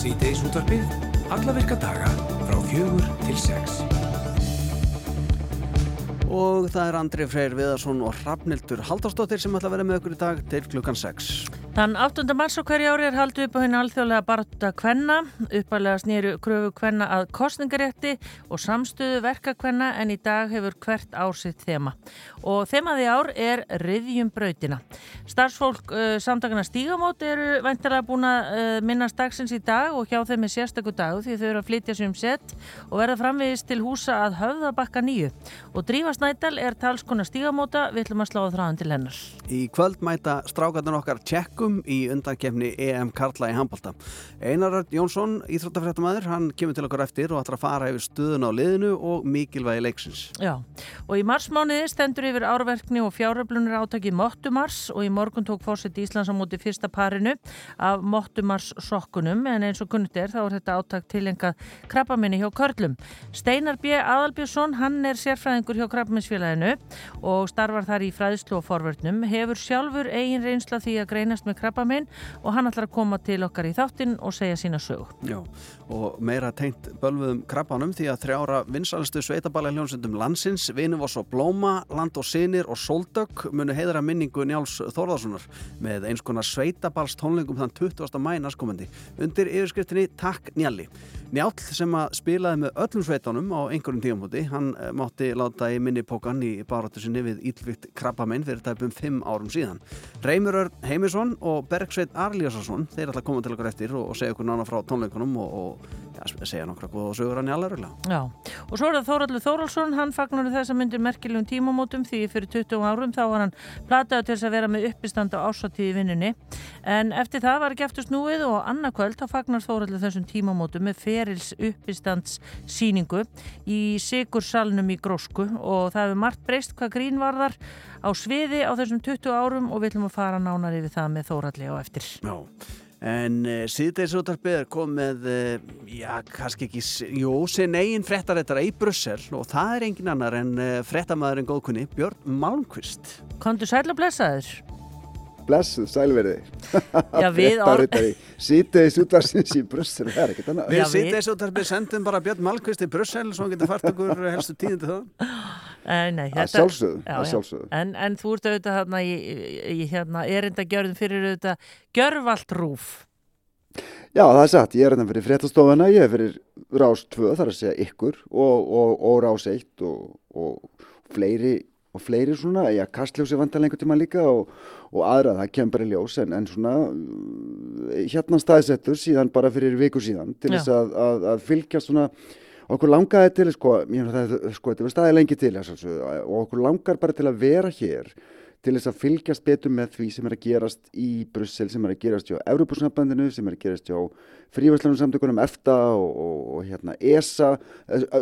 Sýteis útvarpið, alla virka daga frá fjögur til sex. Og það er Andri Freyr Viðarsson og Hrafnildur Haldarsdóttir sem ætla að vera með okkur í dag til klukkan 6. Þann 8. mars og hverja ári er haldið upp á henni alþjóðlega barata kvenna, uppalega snýru kröfu kvenna að kostningarétti og samstöðu verka kvenna en í dag hefur hvert ár sitt þema. Og þemaði ár er riðjum brautina. Starfsfólk uh, samtakana stígamót eru væntalega búin að uh, minnast dagsins í dag og hjá þeim er sérstakku dag því þau eru að flytja sér um sett og verða framvegist til húsa að höfða bakka nýju. Og Drífa Snædal er talskona stígamóta, við ætlum að sláða þráðan til hennar. Í kvöld mæta strákarnir okkar tjekkum í undankefni EM Karla í handbalta. Einar Örn Jónsson, íþróttafrættamæður, hann kemur til okkur eftir og ætlar að fara yfir stuðun á liðinu og mikilvægi leiksins. Já, og í marsmániði stendur yfir árverkni og fjáröflunir átaki Mottumars og í morgun tók fórsett Íslands á móti fyrsta parinu af Mottumars sokkunum en eins og kunnt er þá er þetta átak tilengað krabbaminni hjá Körlum. Steinar B. Adalbjörnsson, hann er sérfræðingur hjá krabbaminsfélaginu og starfar þar í fræðslu og forvörnum, hefur sjálfur eigin reynsla því að greinast með krabbaminn og hann ætlar að koma til okkar í þáttinn og segja sína sög. Já, og meira tengt bölvuðum krabbanum því að þrjára vinsalistu sveitabæla hljónsundum landsins, Vinuvoss og Blóma, Land og Sinir og Soldök munu heiðra minningu Njáls Þorðarssonar með eins konar sveitabals tónlingum þann 20. mæ næstkomandi undir yfirskriftinni Takk Njalli. Njál sem að spilaði með öllum sveitunum á einhverjum tíumhóti, hann mátti láta í minnipókan í barátu sinni við ílvikt krabbamenn fyrir tæpum 5 árum síðan. Reymur Örn Heimisson og Bergsveit Arlíðarsson, þeir ætla að koma til okkur eftir og, og segja okkur nána frá tónleikunum og, og ja, segja nokkra góða sögur að Njál er Já, og svo er það Þóraldur Þóraldsson, hann fagnar þess að myndir merkilegum tímamótum því fyrir 20 árum þá var hann plataði til þess að vera með uppistand á ásatíði vinnunni. En eftir það var ekki eftir snúið og annarkvöld þá fagnar Þóraldur þessum tímamótum með ferils uppistands síningu í Sigursalnum í Grósku og það hefur margt breyst hvað grín var þar á sviði á þessum 20 árum og við ætlum að fara nánar yfir það með Þóraldi á eftir. Já. En uh, síðdeisútarpið er komið, uh, já, kannski ekki, jú, sinn eigin frettaréttara í Brussel og það er engin annar en uh, frettamæðurinn góðkunni, Björn Malmqvist. Kondur sæl og blessaður? Blessuð, sælverði. Já, við orð... Síðdeisútarsins í Brussel, það er ekkert annað. Við síðdeisútarpið sendum bara Björn Malmqvist í Brussel svo hann getur fært okkur helstu tíðindi það. Nei, nei, þetta, að sjálfsögðu, já, að sjálfsögðu. En, en þú ert auðvitað hérna í, í hérna, erinda gjörðum fyrir auðvitað gjörvalt rúf. Já, það er satt, ég er hérna fyrir fréttastofuna, ég er fyrir rás 2, þar að segja ykkur og, og, og rás 1 og, og fleiri og fleiri svona, já, kastljósi vantar lengur tíma líka og, og aðra, það kemur bara í ljós en, en svona hérna staðsettur síðan bara fyrir viku síðan til þess að, að, að fylgja svona okkur langaði til, sko, það, sko þetta var staðið lengi til og okkur langar bara til að vera hér til þess að fylgjast betur með því sem er að gerast í Brussel, sem er að gerast hjá Európusnabandinu, sem er að gerast hjá fríværslanum samtökunum EFTA og, og, og hérna ESA,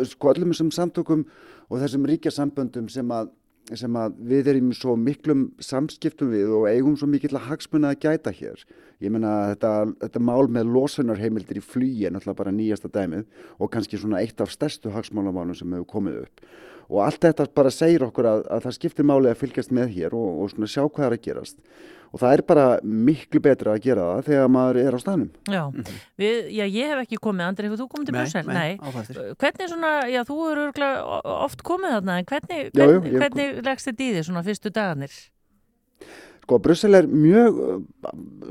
sko öllum þessum samtökum og þessum ríkja samböndum sem að sem við erum svo miklum samskiptum við og eigum svo mikill að hagsmuna að gæta hér. Ég menna þetta, þetta mál með losunarheimildir í flugi er náttúrulega bara nýjasta dæmið og kannski svona eitt af stærstu hagsmálumálum sem hefur komið upp. Og allt þetta bara segir okkur að, að það skiptir máli að fylgjast með hér og, og svona sjá hvað er að gerast og það er bara miklu betra að gera það þegar maður er á stanum Já, mm -hmm. Við, já ég hef ekki komið Andri, hefur þú komið til Brussel? Nei, nei. Hvernig svona, já þú eru oft komið þarna, en hvernig, hvernig, hvernig leggst þetta í því svona fyrstu dagarnir? Sko, Brussel er mjög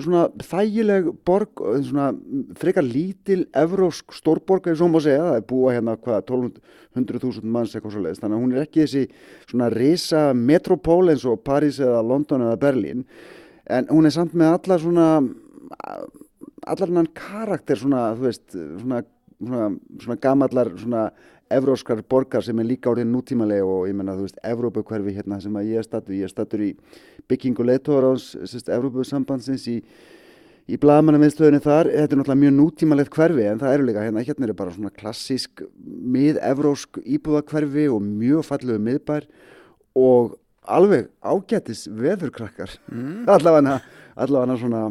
svona þægileg borg, svona frekar lítil evrósk stórborg, eins og maður segja, það er búa hérna hvað 1200.000 manns eitthvað svo leiðist, þannig að hún er ekki þessi svona risa metropól eins og París eða London eða Berlín en hún er samt með allar svona allar hann karakter svona, þú veist, svona, svona, svona gamallar svona evróskar borgar sem er líka árið nútímalega og ég menna, þú veist, Evrópukverfi hérna sem að ég er stattur, ég er stattur í byggingu leittóra ás, Evrópusambandsins í, í blagamannamiðstöðunni þar, þetta er náttúrulega mjög nútímalegt hverfi en það eru líka hérna, hérna er bara svona klassísk mið-evrósk íbúðakverfi og mjög fallegu miðbær og alveg ágætis veðurkrakkar. Mm. allavega allavega svona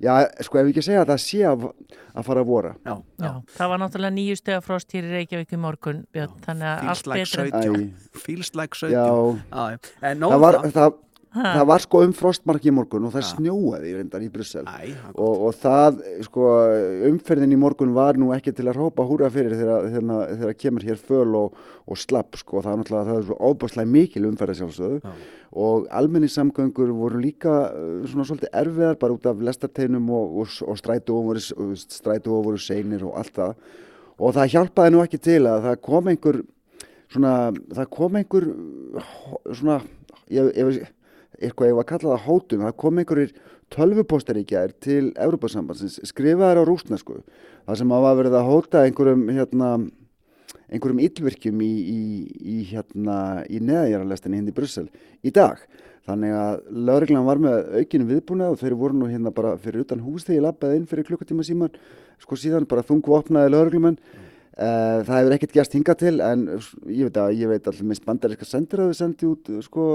já, sko ef við ekki segja að það sé að, að fara að vora. Já, já. það var náttúrulega nýju steg að frost hér í Reykjavík í morgun Björn, þannig að allt like betra. feels like 17 það var, það, það var sko um frostmarki í morgun og það snjóaði í reyndar í Brussel. Æ, og, og það, sko, umferðin í morgun var nú ekki til að hrópa húra fyrir þegar, kemur hér föl og, og slapp, sko, það er náttúrulega það er svo óbáslega mikil umferð sjálfsögðu. Já. og almenningssamgöngur voru líka uh, svona svolítið erfiðar bara út af lestarteinum og, og, og strætó voru, strætó voru seinir og allt það. Og það hjálpaði nú ekki til að það kom einhver svona, það kom einhver uh, svona, ég, ég, eitthvað ég var að kalla það hótun, það kom einhverjir gær til Európa-sambandsins, skrifaðar á rúsnesku það sem var verið að hóta einhverjum hérna einhverjum illvirkjum í, í, í hérna í neðjaralestinni hindi í Brussel í dag. Þannig að lauriglan var með aukinu viðbúna og þeir voru nú hérna bara fyrir utan hús þegar ég lappaði inn fyrir klukkutíma síman sko síðan bara þungu opnaði lauriglumenn það hefur ekkert gerst hinga til en ég veit að ég veit allir minnst bandaríska sendir að þau sendi út sko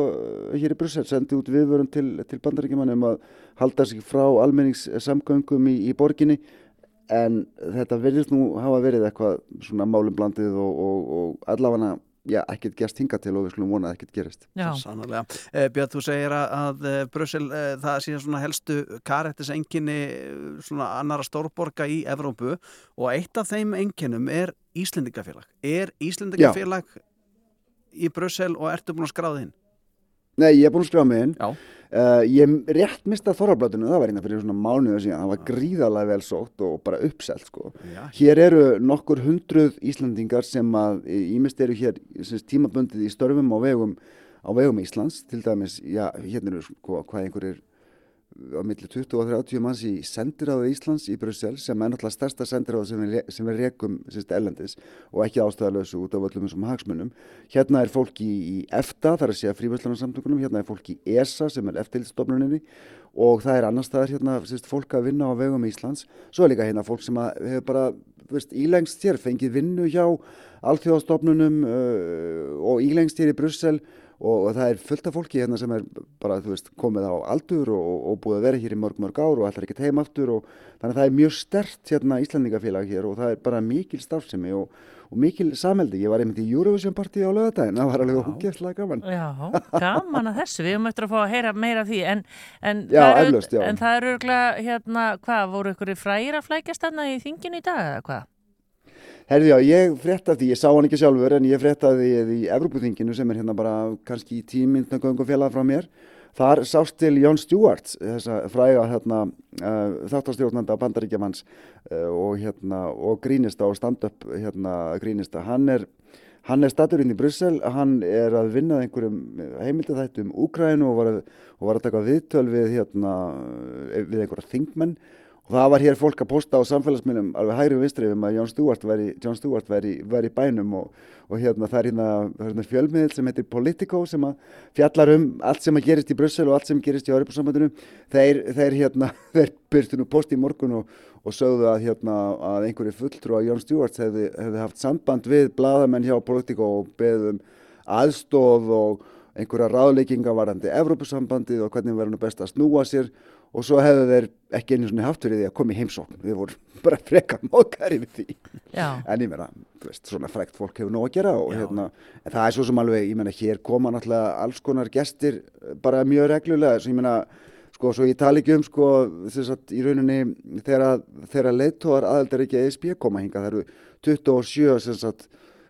hér í Brussel, sendi út viðvörun til, til bandaríkjumann um að halda sig frá almenningssamgöngum í, í borginni. En þetta verðist nú hafa verið eitthvað svona málum blandið og, og, og allavega já, ekkert gerst hinga til og við skulum vona að ekkert gerist. Já, Sannarlega. Eh, Björn, þú segir að, að eh, Brussel, eh, það sé svona helstu karættis enginni svona annara stórborga í Evrópu og eitt af þeim enginnum er Íslendingafélag. Er Íslendingafélag í Brussel og ertu búin að skráða inn? Nei, ég er búin að skrifa mig inn. Já. Uh, ég rétt mista þorrablötunum, það var einnig fyrir svona mánuðu síðan, það var gríðarlega vel sótt og bara uppselt sko. Já. Hér eru nokkur hundruð Íslandingar sem að ímest eru hér tímabundið í störfum á vegum, á vegum Íslands, til dæmis, já, hérna eru sko, hvað einhverjir á milli 20 og 30 manns í sendiráðu Íslands í Brussel sem er náttúrulega stærsta sendiráðu sem við, sem við rekum sérst ellendis og ekki ástæðalösu út af öllum þessum hagsmunum. Hérna er fólk í, í EFTA, þar að segja fríverslunarsamtökunum, hérna er fólk í ESA sem er eftirlitstofnuninni og það er annar staðar hérna sérst, fólk að vinna á vegum Íslands. Svo er líka hérna fólk sem hefur bara veist, ílengst hér, fengið vinnu hjá alþjóðastofnunum uh, og ílengst hér í Brussel og, það er fullt af fólki hérna sem er bara, þú veist, komið á aldur og, og búið að vera hér í mörg mörg ár og ætlar ekkert heim aftur og þannig að það er mjög stert hérna Íslandingafélag hér og það er bara mikil starfsemi og, og mikil samheldi. Ég var einmitt í Eurovision party á lögadaginn, það var alveg hókjæftlega gaman. já, gaman að þessu, við höfum eftir að fá að heyra meira af því en, en, Já, það, er, eflaust, já. en það er örgulega, hérna, hvað, voru ykkur frægir að flækjast þarna í þinginu í dag eða hvað? Herði já, ég frétta því, ég sá hann ekki sjálfur en ég frétta því í Evropuþinginu sem er hérna bara kannski tímyndna göngu félag frá mér. Þar sást til Jón Stewart, þessa fræga hérna, uh, þáttastjórnanda bandaríkjamanns uh, og, hérna, og grínista og stand-up hérna, grínista. Hann er, hann er staturinn í Brussel, hann er að vinna að einhverjum heimildættum Úkrænu og var að, og var að taka viðtöl við, hérna, við einhverja þingmenn og það var hér fólk að posta á samfélagsmiðlum alveg hægri og vinstri um að Jón Stewart væri, John Stewart væri, væri bænum og, og hérna það er hérna, hérna fjölmiðil sem heitir Politico sem fjallar um allt sem að gerist í Brussel og allt sem gerist í Europasambandinu þeir, þeir hérna, þeir byrstu nú post í morgun og, og sögðu að hérna að einhverju fulltrú að Jón Stewart hefði, hefði haft samband við bladamenn hjá Politico og beðum aðstóð og einhverja ráðleikinga varandi Evrópusambandið og hvernig verður nú best að snúa sér og svo hefðu þeir ekki einu svona haft fyrir því að koma í heimsókn. Við vorum bara freka mókari við því. Já, en ég meina, svona frækt fólk hefur nóg að gera og Já. hérna en það er svo sem alveg, ég meina, hér koma náttúrulega alls konar gestir bara mjög reglulega, svo ég meina sko, svo ég tala ekki um, sko, þess að í rauninni þegar, þegar leittóðar aðeldar ekki að ESB koma hingað, það eru 27 sem sagt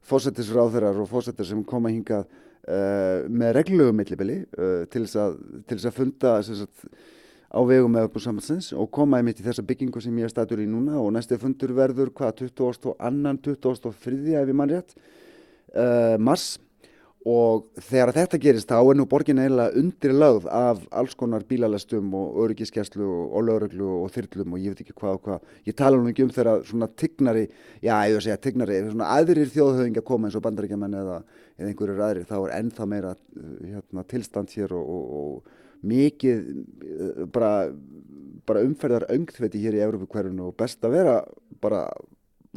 fósettisráðurar og fósettir sem koma hingað uh, með reglulegu millibili uh, til þess að, til þess að funda á vegum með uppbúrsambansins og koma einmitt í þessa byggingu sem ég er statur í núna og næstu fundur verður hvað 22. annan 23. ef ég mann rétt uh, mars og þegar þetta gerist þá er nú borgin eiginlega undirlögð af alls konar bílalestum og öryggiskeslu og, lögreglu og þyrlum og ég veit ekki hvað og hvað ég tala nú ekki um þegar svona tignari já ég vil segja tignari, svona aðrir þjóðhauðinga koma eins og bandaríkjaman eða, eða einhverjur aðrir þá er ennþá meira uh, hérna, tilstand hér og, og, og mikið uh, bara, bara umferðar öngþveti hér í Európa og best að vera bara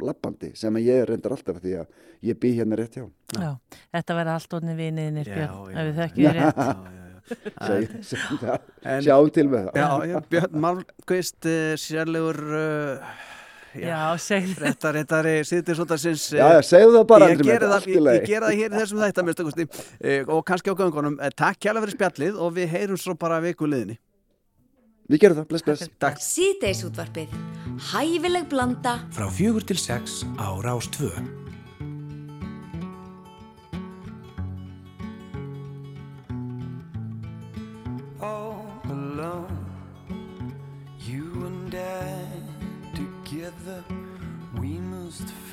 lappandi sem að ég reyndar alltaf því að ég bý hérna rétt hjá já, þetta verða allt orðin viniðinir Já, Björn, já. ef við þekkjum rétt. Já, já, já. Já, sjáum til með það Já, já, Björn Malmqvist, uh, sérlegur uh, Já, segðu. Þetta reyndari síðdegsotarsins Já, já, segðu það bara, Ég Andri, geri með í ég, ég geri það hér í þessum þætta minnst kosti, og kannski á göngunum. Eh, Takk kjærlega fyrir spjallið og við heyrum svo bara viku liðinni. Við gerum það, bless, bless. Takk. Síðdeisútvarpið. Hæfileg blanda. Frá fjögur til sex á Rás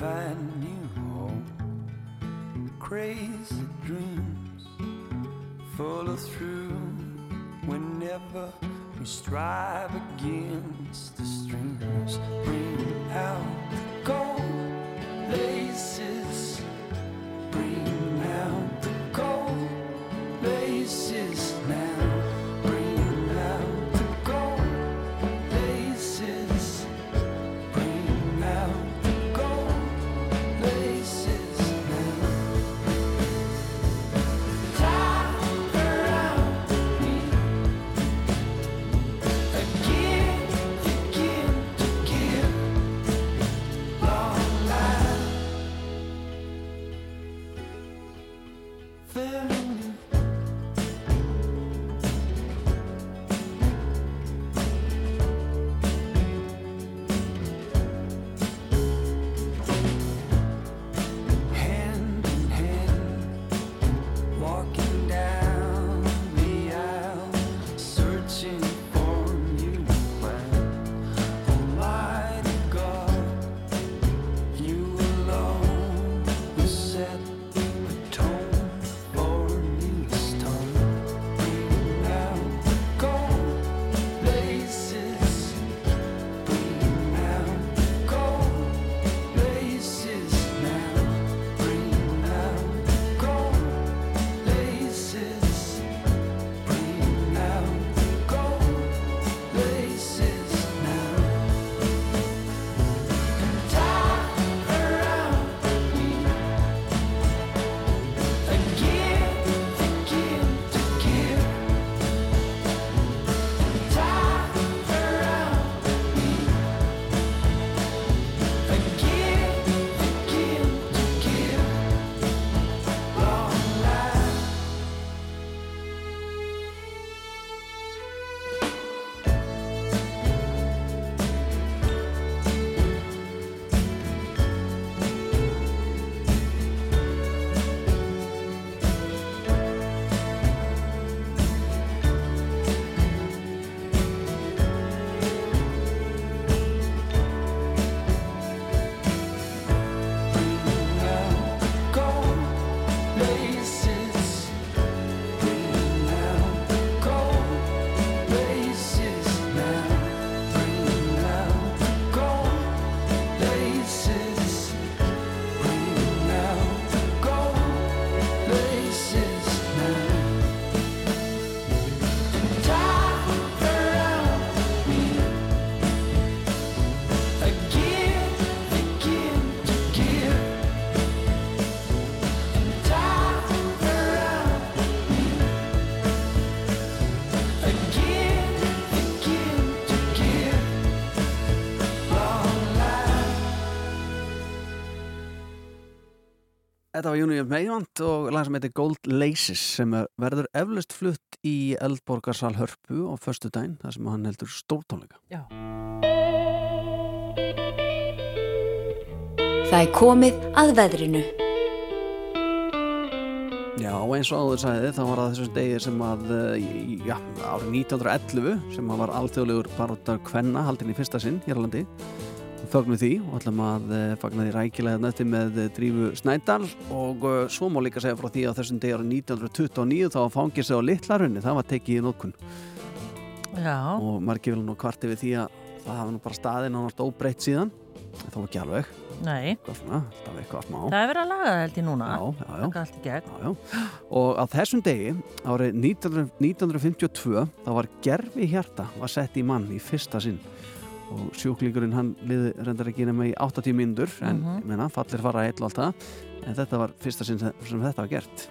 find new home. Crazy dreams follow through whenever we strive against the streams. Bring out the gold laces. Þetta var Júnium Meivand og lag sem heitir Gold Laces sem er- verður eflust flutt í Eldborgarsal Hörpu á förstu daginn þar sem hann heldur stórtónleika. Já. Það er komið að veðrinu. Já, eins og áður sagði þá var það þessum degi sem að eh, já, árið 1911 sem að var alþjóðlegur baróttar kvenna haldin í fyrsta sinn hér á landi fögnum því og ætlum að eh, fagna því rækilega nötti með eh, Drífu Snædal. Og uh, svo má líka segja frá því að þessum degi árið 1929 þá var fangir sig á Littlarunni, það var tekið í nótkun Já, og margir vil nú kvarti við því að það hafa nú bara staðinn og náttúrulega óbreytt síðan. Þó ekki alveg, nei, svona, alltaf eitthvað smá. Það er verið að laga það held ég núna. Já, já, já. Og á þessum degi, árið 1900 1952, þá var gerfi hjarta var sett í mann í fyrsta sinn og sjúklingurinn hann liði reyndar ekki nema í 80 mínútur en Mhm. ég meina, fallir fara eitt og allt það en þetta var fyrsta sinn sem þetta var gert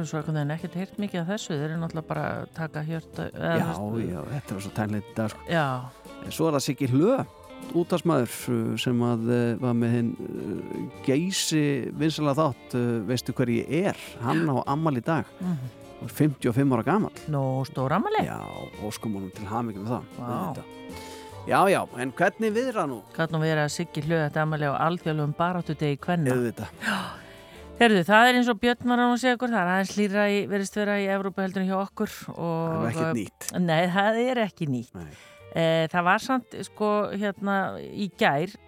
er svo einhvern veginn ekkert heyrt mikið af þessu. Þeir eru náttúrulega bara að taka hjörta. Já, já, þetta var svo tænleitt dag sko. Já, En Svo er það Siggi Hlö útastmaður sem að uh, var með hinn uh, geysi vinsalega þátt veistu hver ég er, hann á ammal í dag Mhm. 55 ára gamall Nú, stóramali? Já, og múnum til með það Vá. Já, já, en hvernig viðra nú? Verið að Siggi hlöða þetta amali á alþjóðlum baráttu degi kvenna. Auðvitað. Herðu, það er eins og Björn var að segja okkur, það er aðeins hlýra í, verist vera í Evrópa heldur en hjá okkur. Það er Og, ekkert nýtt Nei, það er ekki nýtt. Nei. Eh, það var samt, sko, hérna, í gær,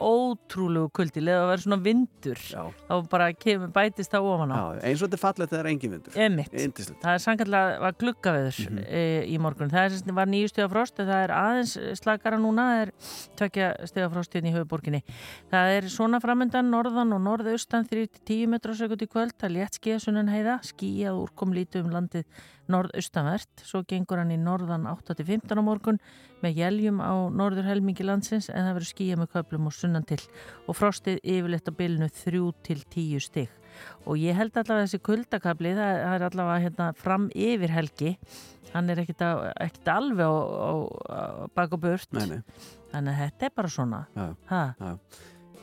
ótrúlegu kuldi, leða að vera svona vindur. Þá bara kemur bætist það ofan á. já, eins og þetta er fallegt þegar engin vindur. Indislegt Það er sannkvæmlega gluggaveður mm Mhm. í morgun. Það er, var nýju stiga frost en það er aðeins slakara núna, það er tvekja stiga frost hérna í höfuborginni. Það er svona framöndan norðan og norðaustan 3-10 metrar sekund í kvöld. Það er létt skíða sunnan heiða, skíjað úrkom lítið um landið norðaustanvert. Svo gengur hann í norðan 8-15 á morgun með jæljum á norður helmingi landsins en það verður skíjað með köplum og sunnan til. Og frostið yfirleitt á bylnu 3-10 stig. Og ég held allavega þessi kuldakabli það, er allavega hérna fram yfir helgi. Hann er að, ekkit alveg á, á, á bak og burt. Nei, nei, þannig að þetta er bara svona. Já, ha,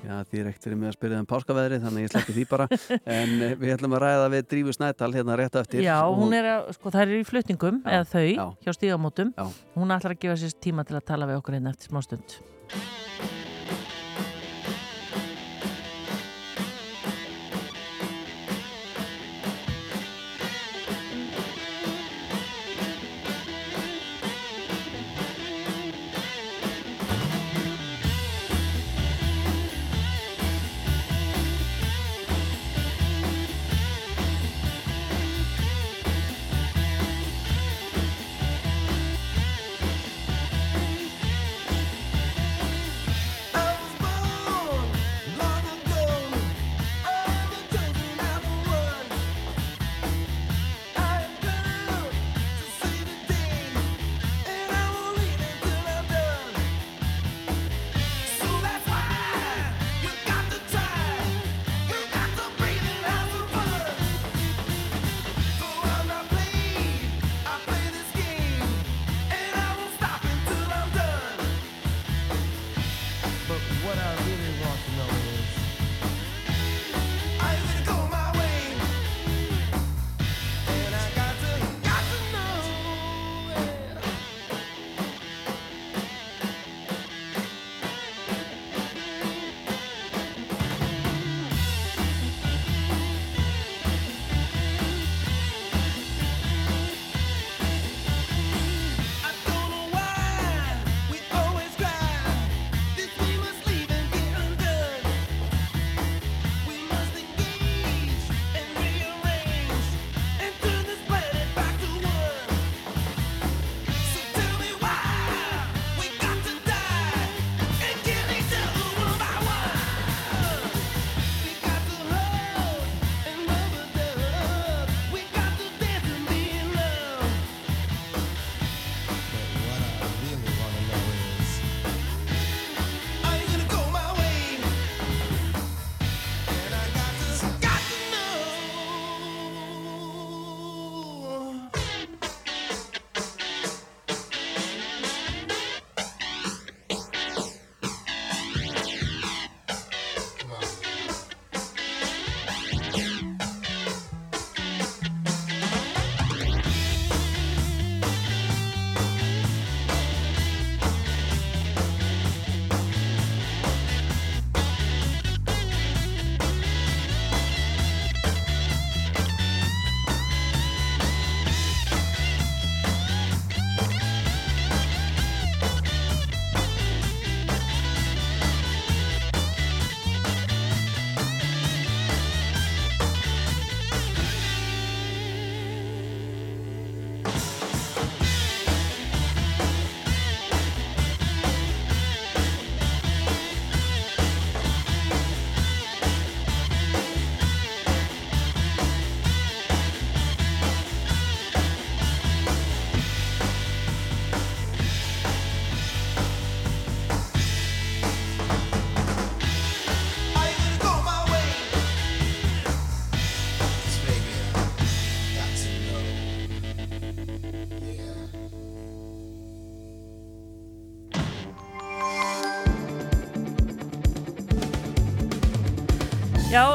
já, því er ekkert mig að spyrja um páskaveðri þannig ég sleppi því bara. En eh, við ætlum að ræða við Drífu Snædal hérna rétt eftir. Já, hún er að, sko það er í flutningum Já, eða þau já. hjá stígamótum. Hún ætlar að gefa sér tíma til að tala við okkur hérna eftir smá stund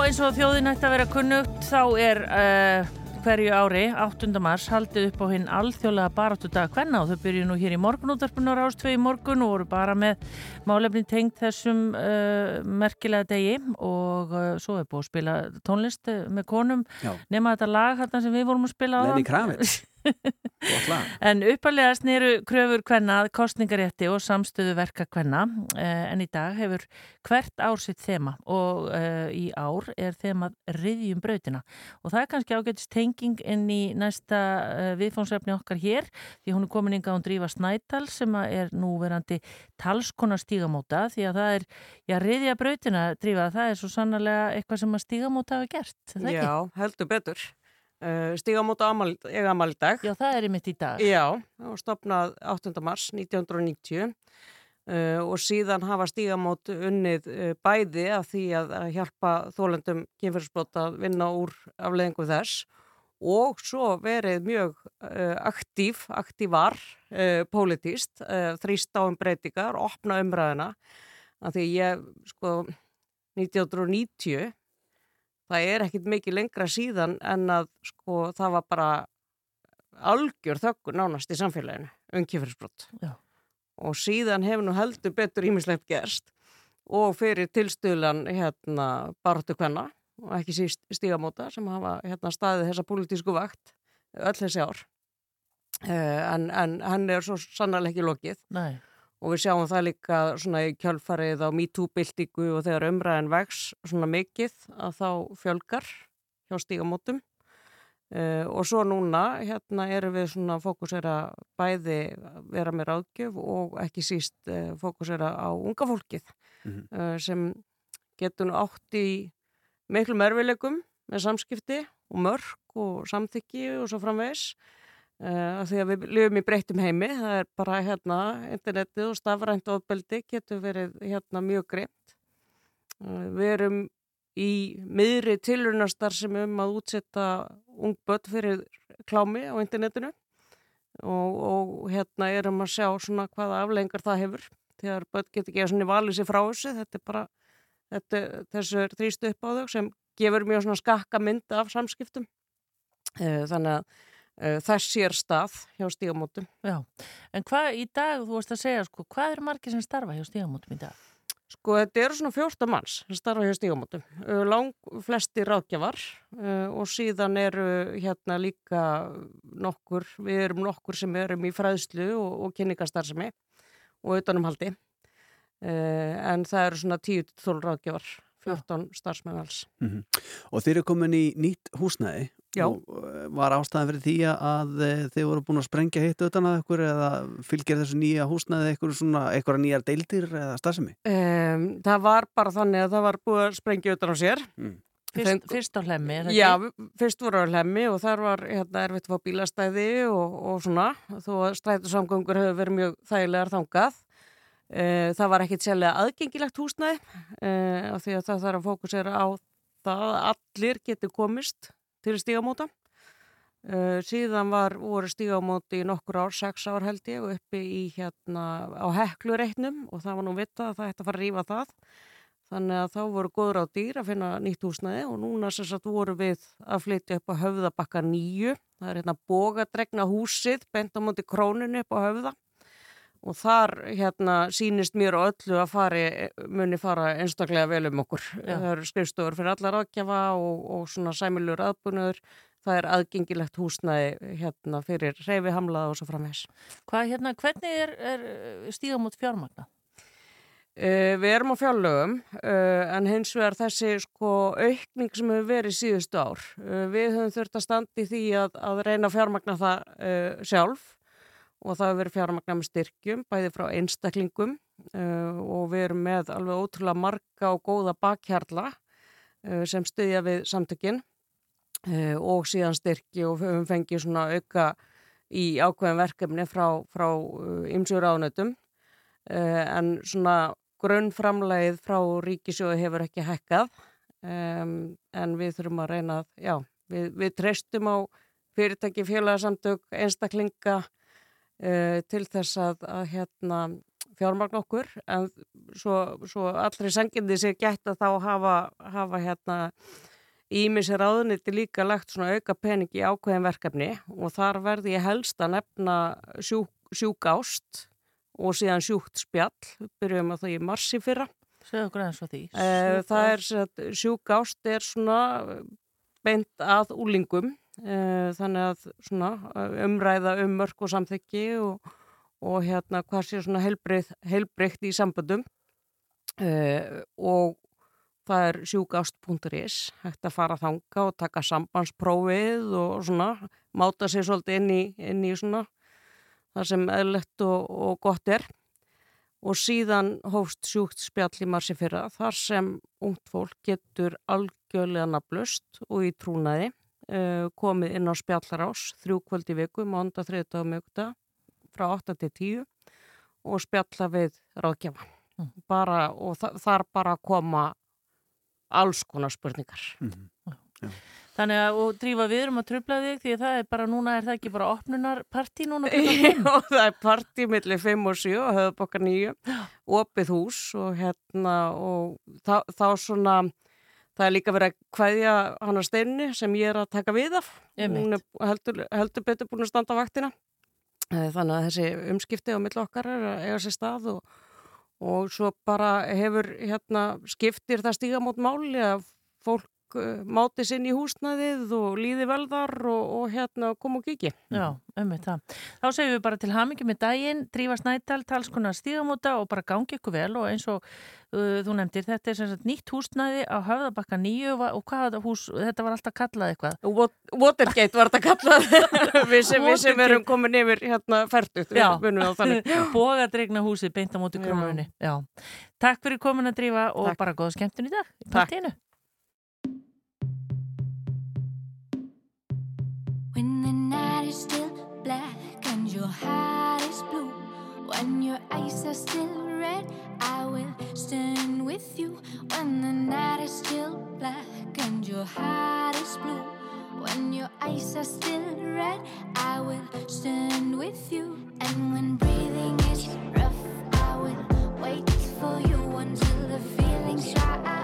eins og þjóðin ætti að vera kunnugt þá er uh, hverju ári, 8. mars, haldið upp á hinn alþjóðlega baráttu dag hvenna og þau byrju nú hér í morgunútarpinu á Rástvei í morgun og voru bara með málefni tengt þessum uh, merkilega degi og uh, svo er búið að spila tónlist með konum Já. nema þetta lag þarna sem við vorum að spila á Lenny Kravitz En uppalega sneru kröfur kvenna að kostningarétti og samstöðu verka kvenna eh, en í dag hefur hvert ár sitt þema og eh, í ár er þemað riðjum brautina og það er kannski ágætist tenging inn í næsta eh, viðfónsefni okkar hér því hún er komin inga án Drífa Snædal sem er núverandi talskona stígamóta því að það er, já, riðja brautina Drífa, það er svo sannlega eitthvað sem að stígamóta hafa gert, er það ekki? Já, heldur betur. Uh, Stígamóta eiga amal í dag. Já, það er einmitt í dag. Já, var stopnað 8. mars 1990 uh, og síðan hafa stígamót unnið uh, bæði af því að, að hjálpa þólendum kynfyrirsbrot að vinna úr afleðingu þess og svo verið mjög uh, aktív, aktívar uh, pólitíst, uh, þrýst á um breytingar, opna umræðina af því ég, sko, 1990 það er ekkit mikið lengra síðan en að sko það var bara algjör þöggur nánast í samfélaginu um kynferðisbrot Já. og síðan hefur nú heldur betur ímislegt gerst og fyrir tilstuðlan hérna baráttu kvenna og ekki síst stígamóta sem hafa hérna staðið þessa pólitísku vakt öll þessi ár uh, en, en hann er svo sannarlega ekki lokið Nei. Og við sjáum það líka svona í kjölfarið á MeToo-byltingu og þegar umræðin vex svona mikið að þá fjölgar hjá stígamótum uh, og svo núna hérna erum við svona fókusera bæði vera með ráðgjöf og ekki síst uh, fókusera á unga fólkið Mhm. uh, sem getur nú átt í miklu merfileikum með samskipti og mörg og samþykki og svo framvegis Uh, því að við lifum í breyttum heimi það er bara hérna internetið og stafrænt ofbeldi getur verið hérna mjög greimt uh, við erum í miðri tilrunastar sem um að útsetta ung börn fyrir klámi á internetinu og, og hérna erum að sjá svona hvaða aflengar það hefur þegar börn getur ekki að svona valið sér frá þessu. Þetta er bara þetta, þessu er þrýst upp á þau sem gefur mjög svona skakka mynd af samskiptum. Uh, þannig að Uh, þess sér stað hjá stígamótum. Já, en hvað í dag, þú varst að segja, sko, hvað eru margir sem starfa hjá stígamótum í dag? Sko, þetta eru svona 14 manns sem starfa hjá stígamótum. Uh, lang flesti ráðgjafar uh, og síðan eru hérna líka nokkur, við erum nokkur sem erum í fræðslu og, og kynningastarðsemi og utanumhaldi. En það eru svona 10-12 ráðgjafar, 14 starfsmenn alls. Mhm. Og þeir eru komin í nýtt húsnæði Já. og eh, var ástæðan fyrir því að eh, þeir voru búin að sprengja hitt utan að ykkur eða fylgir þessu nýja húsnæði ykkur svona, ykkur nýjar deildir eða starfsemi? Um, það var bara þannig að það var búið að sprengja utan á sér. Mm. Fyrst, fyrst á hlemmi, er það Já, fyrst voru á hlemmi og þar var hérna, erfitt að fá bílastæði og, og svona, þó að strætusamgöngur hefur verið mjög þægilegar þangað. Uh, það var ekkit sérlega aðgengilegt húsnæði uh, af því að það þarf að fókusera á það að allir getur komist til stígamóta. Uh, síðan var, voru stígamóti í nokkur ár, sex ár held ég, uppi í hérna á heklureitnum og það var nú vitað að það ætti að fara að rífa það. Þannig að þá voru góður á dýr að finna nýtt húsnæði og núna sem sagt voru við að flytja upp á höfðabakka nýju. Það er hérna bógadregna húsið, bent á móti króninu upp á höfða. Og þar hérna sýnist mér og öllu að fari, muni fara einstaklega vel um okkur. Já. Það eru skrifstofur fyrir allar ákjafa og, og svona sæmilur aðbúnaður. Það er aðgengilegt húsnæði hérna fyrir reyfihamlaða og svo framvegs. Hvað, hérna, hvernig er, er stígamót fjármagna? Uh, við erum á fjárlögum uh, en hins vegar þessi sko aukning sem hefur verið síðustu ár. Uh, við höfum þurft að standa í því að, að reyna fjármagna það sjálf og það hefur verið fjármagna með styrkjum, bæði frá einstaklingum uh, og við erum með alveg ótrúlega marga og góða bakhjarla uh, sem styðja við samtökin uh, og síðan styrki og við höfum fengið svona auka í ákveðin verkefni frá, ánötum uh, en svona grunnframlegið frá ríkisjóði hefur ekki hækkað um, en við þurfum að reyna að, já, við, við treystum á fyrirtæki, félagsamtök, einstaklinga uh, til þess að, að hérna, fjármagn okkur. En svo, svo allri sangindi sér gætt að þá hafa, hafa hérna Ímis ráðuniti líka lagt svona auka pening í ákveðin verkefni. Og þar verði ég helst að nefna sjúk, sjúkást og síðan sjúkt spjall, byrjum að það í marsi fyrra. Eh, Það er sem sagt, sjúkást er svona beint að úlingum, eh, þannig að svona eh, umræða um mörk og samþykki og, og hérna hvað sé svona heilbreytt í samböndum. Eh, og það er sjúkást.is, hægt að fara þanga og taka sambandsprófið og svona máta sér svolítið inn í, inn í svona það sem eðlegt og, og gott er. Og síðan hófst sjúkt spjall í marsi fyrra þar sem ungt fólk getur algjörlega naflust og í trúnaði uh, komið inn á spjallarás þrjú kvöld í viku, mánda, þriðdag og mögda frá 8 til 10 og spjalla við ráðgjafa Mm. bara, og þa þar bara koma alls konar spurningar. Þannig að, og drífa við erum að tröfla þig því að það er bara núna, er það ekki bara opnunarpartí núna? og það er partí millir 5 og 7 og höfðu bokkar 9 opið hús og hérna og þá, þá svona það er líka verið að kveðja hana steinni sem ég er að taka við af. Hún er heldur, heldur betur búin að standa á vaktina. Eh, þannig að þessi umskipti á milli okkar er að eiga sér stað og, og svo bara hefur hérna skiptir það stíga mót máli að fólk máti sinn í húsnæðið og líði vel þar og, og hérna koma og kiki Já, ummitt það. Þá segjum við bara til hamingi með daginn, drífa snædal, talskonar stígamóta og bara gangi ykkur vel og eins og uh, þú nefndir, þetta er sem sagt nýtt húsnæði á höfðabakka nýju og va- og hvað þetta hús, þetta var alltaf kallað eitthvað. Wat- Watergate var þetta kallað við, sem, við sem erum komin yfir hérna færtut Já. munum á þannig Bogadregna húsið beint á móti Já. krónunni. Já. Takk fyrir komin að drífa og Takk. bara góða skemmtun í dag. í Takk. Night is still black and your heart is blue, when your eyes are still red, I will stand with you. When the night is still black and your heart is blue, when your eyes are still red, I will stand with you. And when breathing is rough, I will wait for you until the feelings dry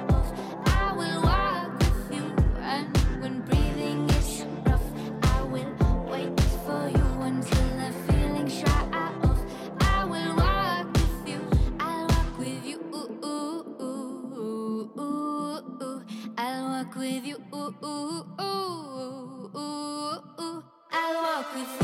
Ooh, ooh, ooh, ooh, ooh. I'll walk with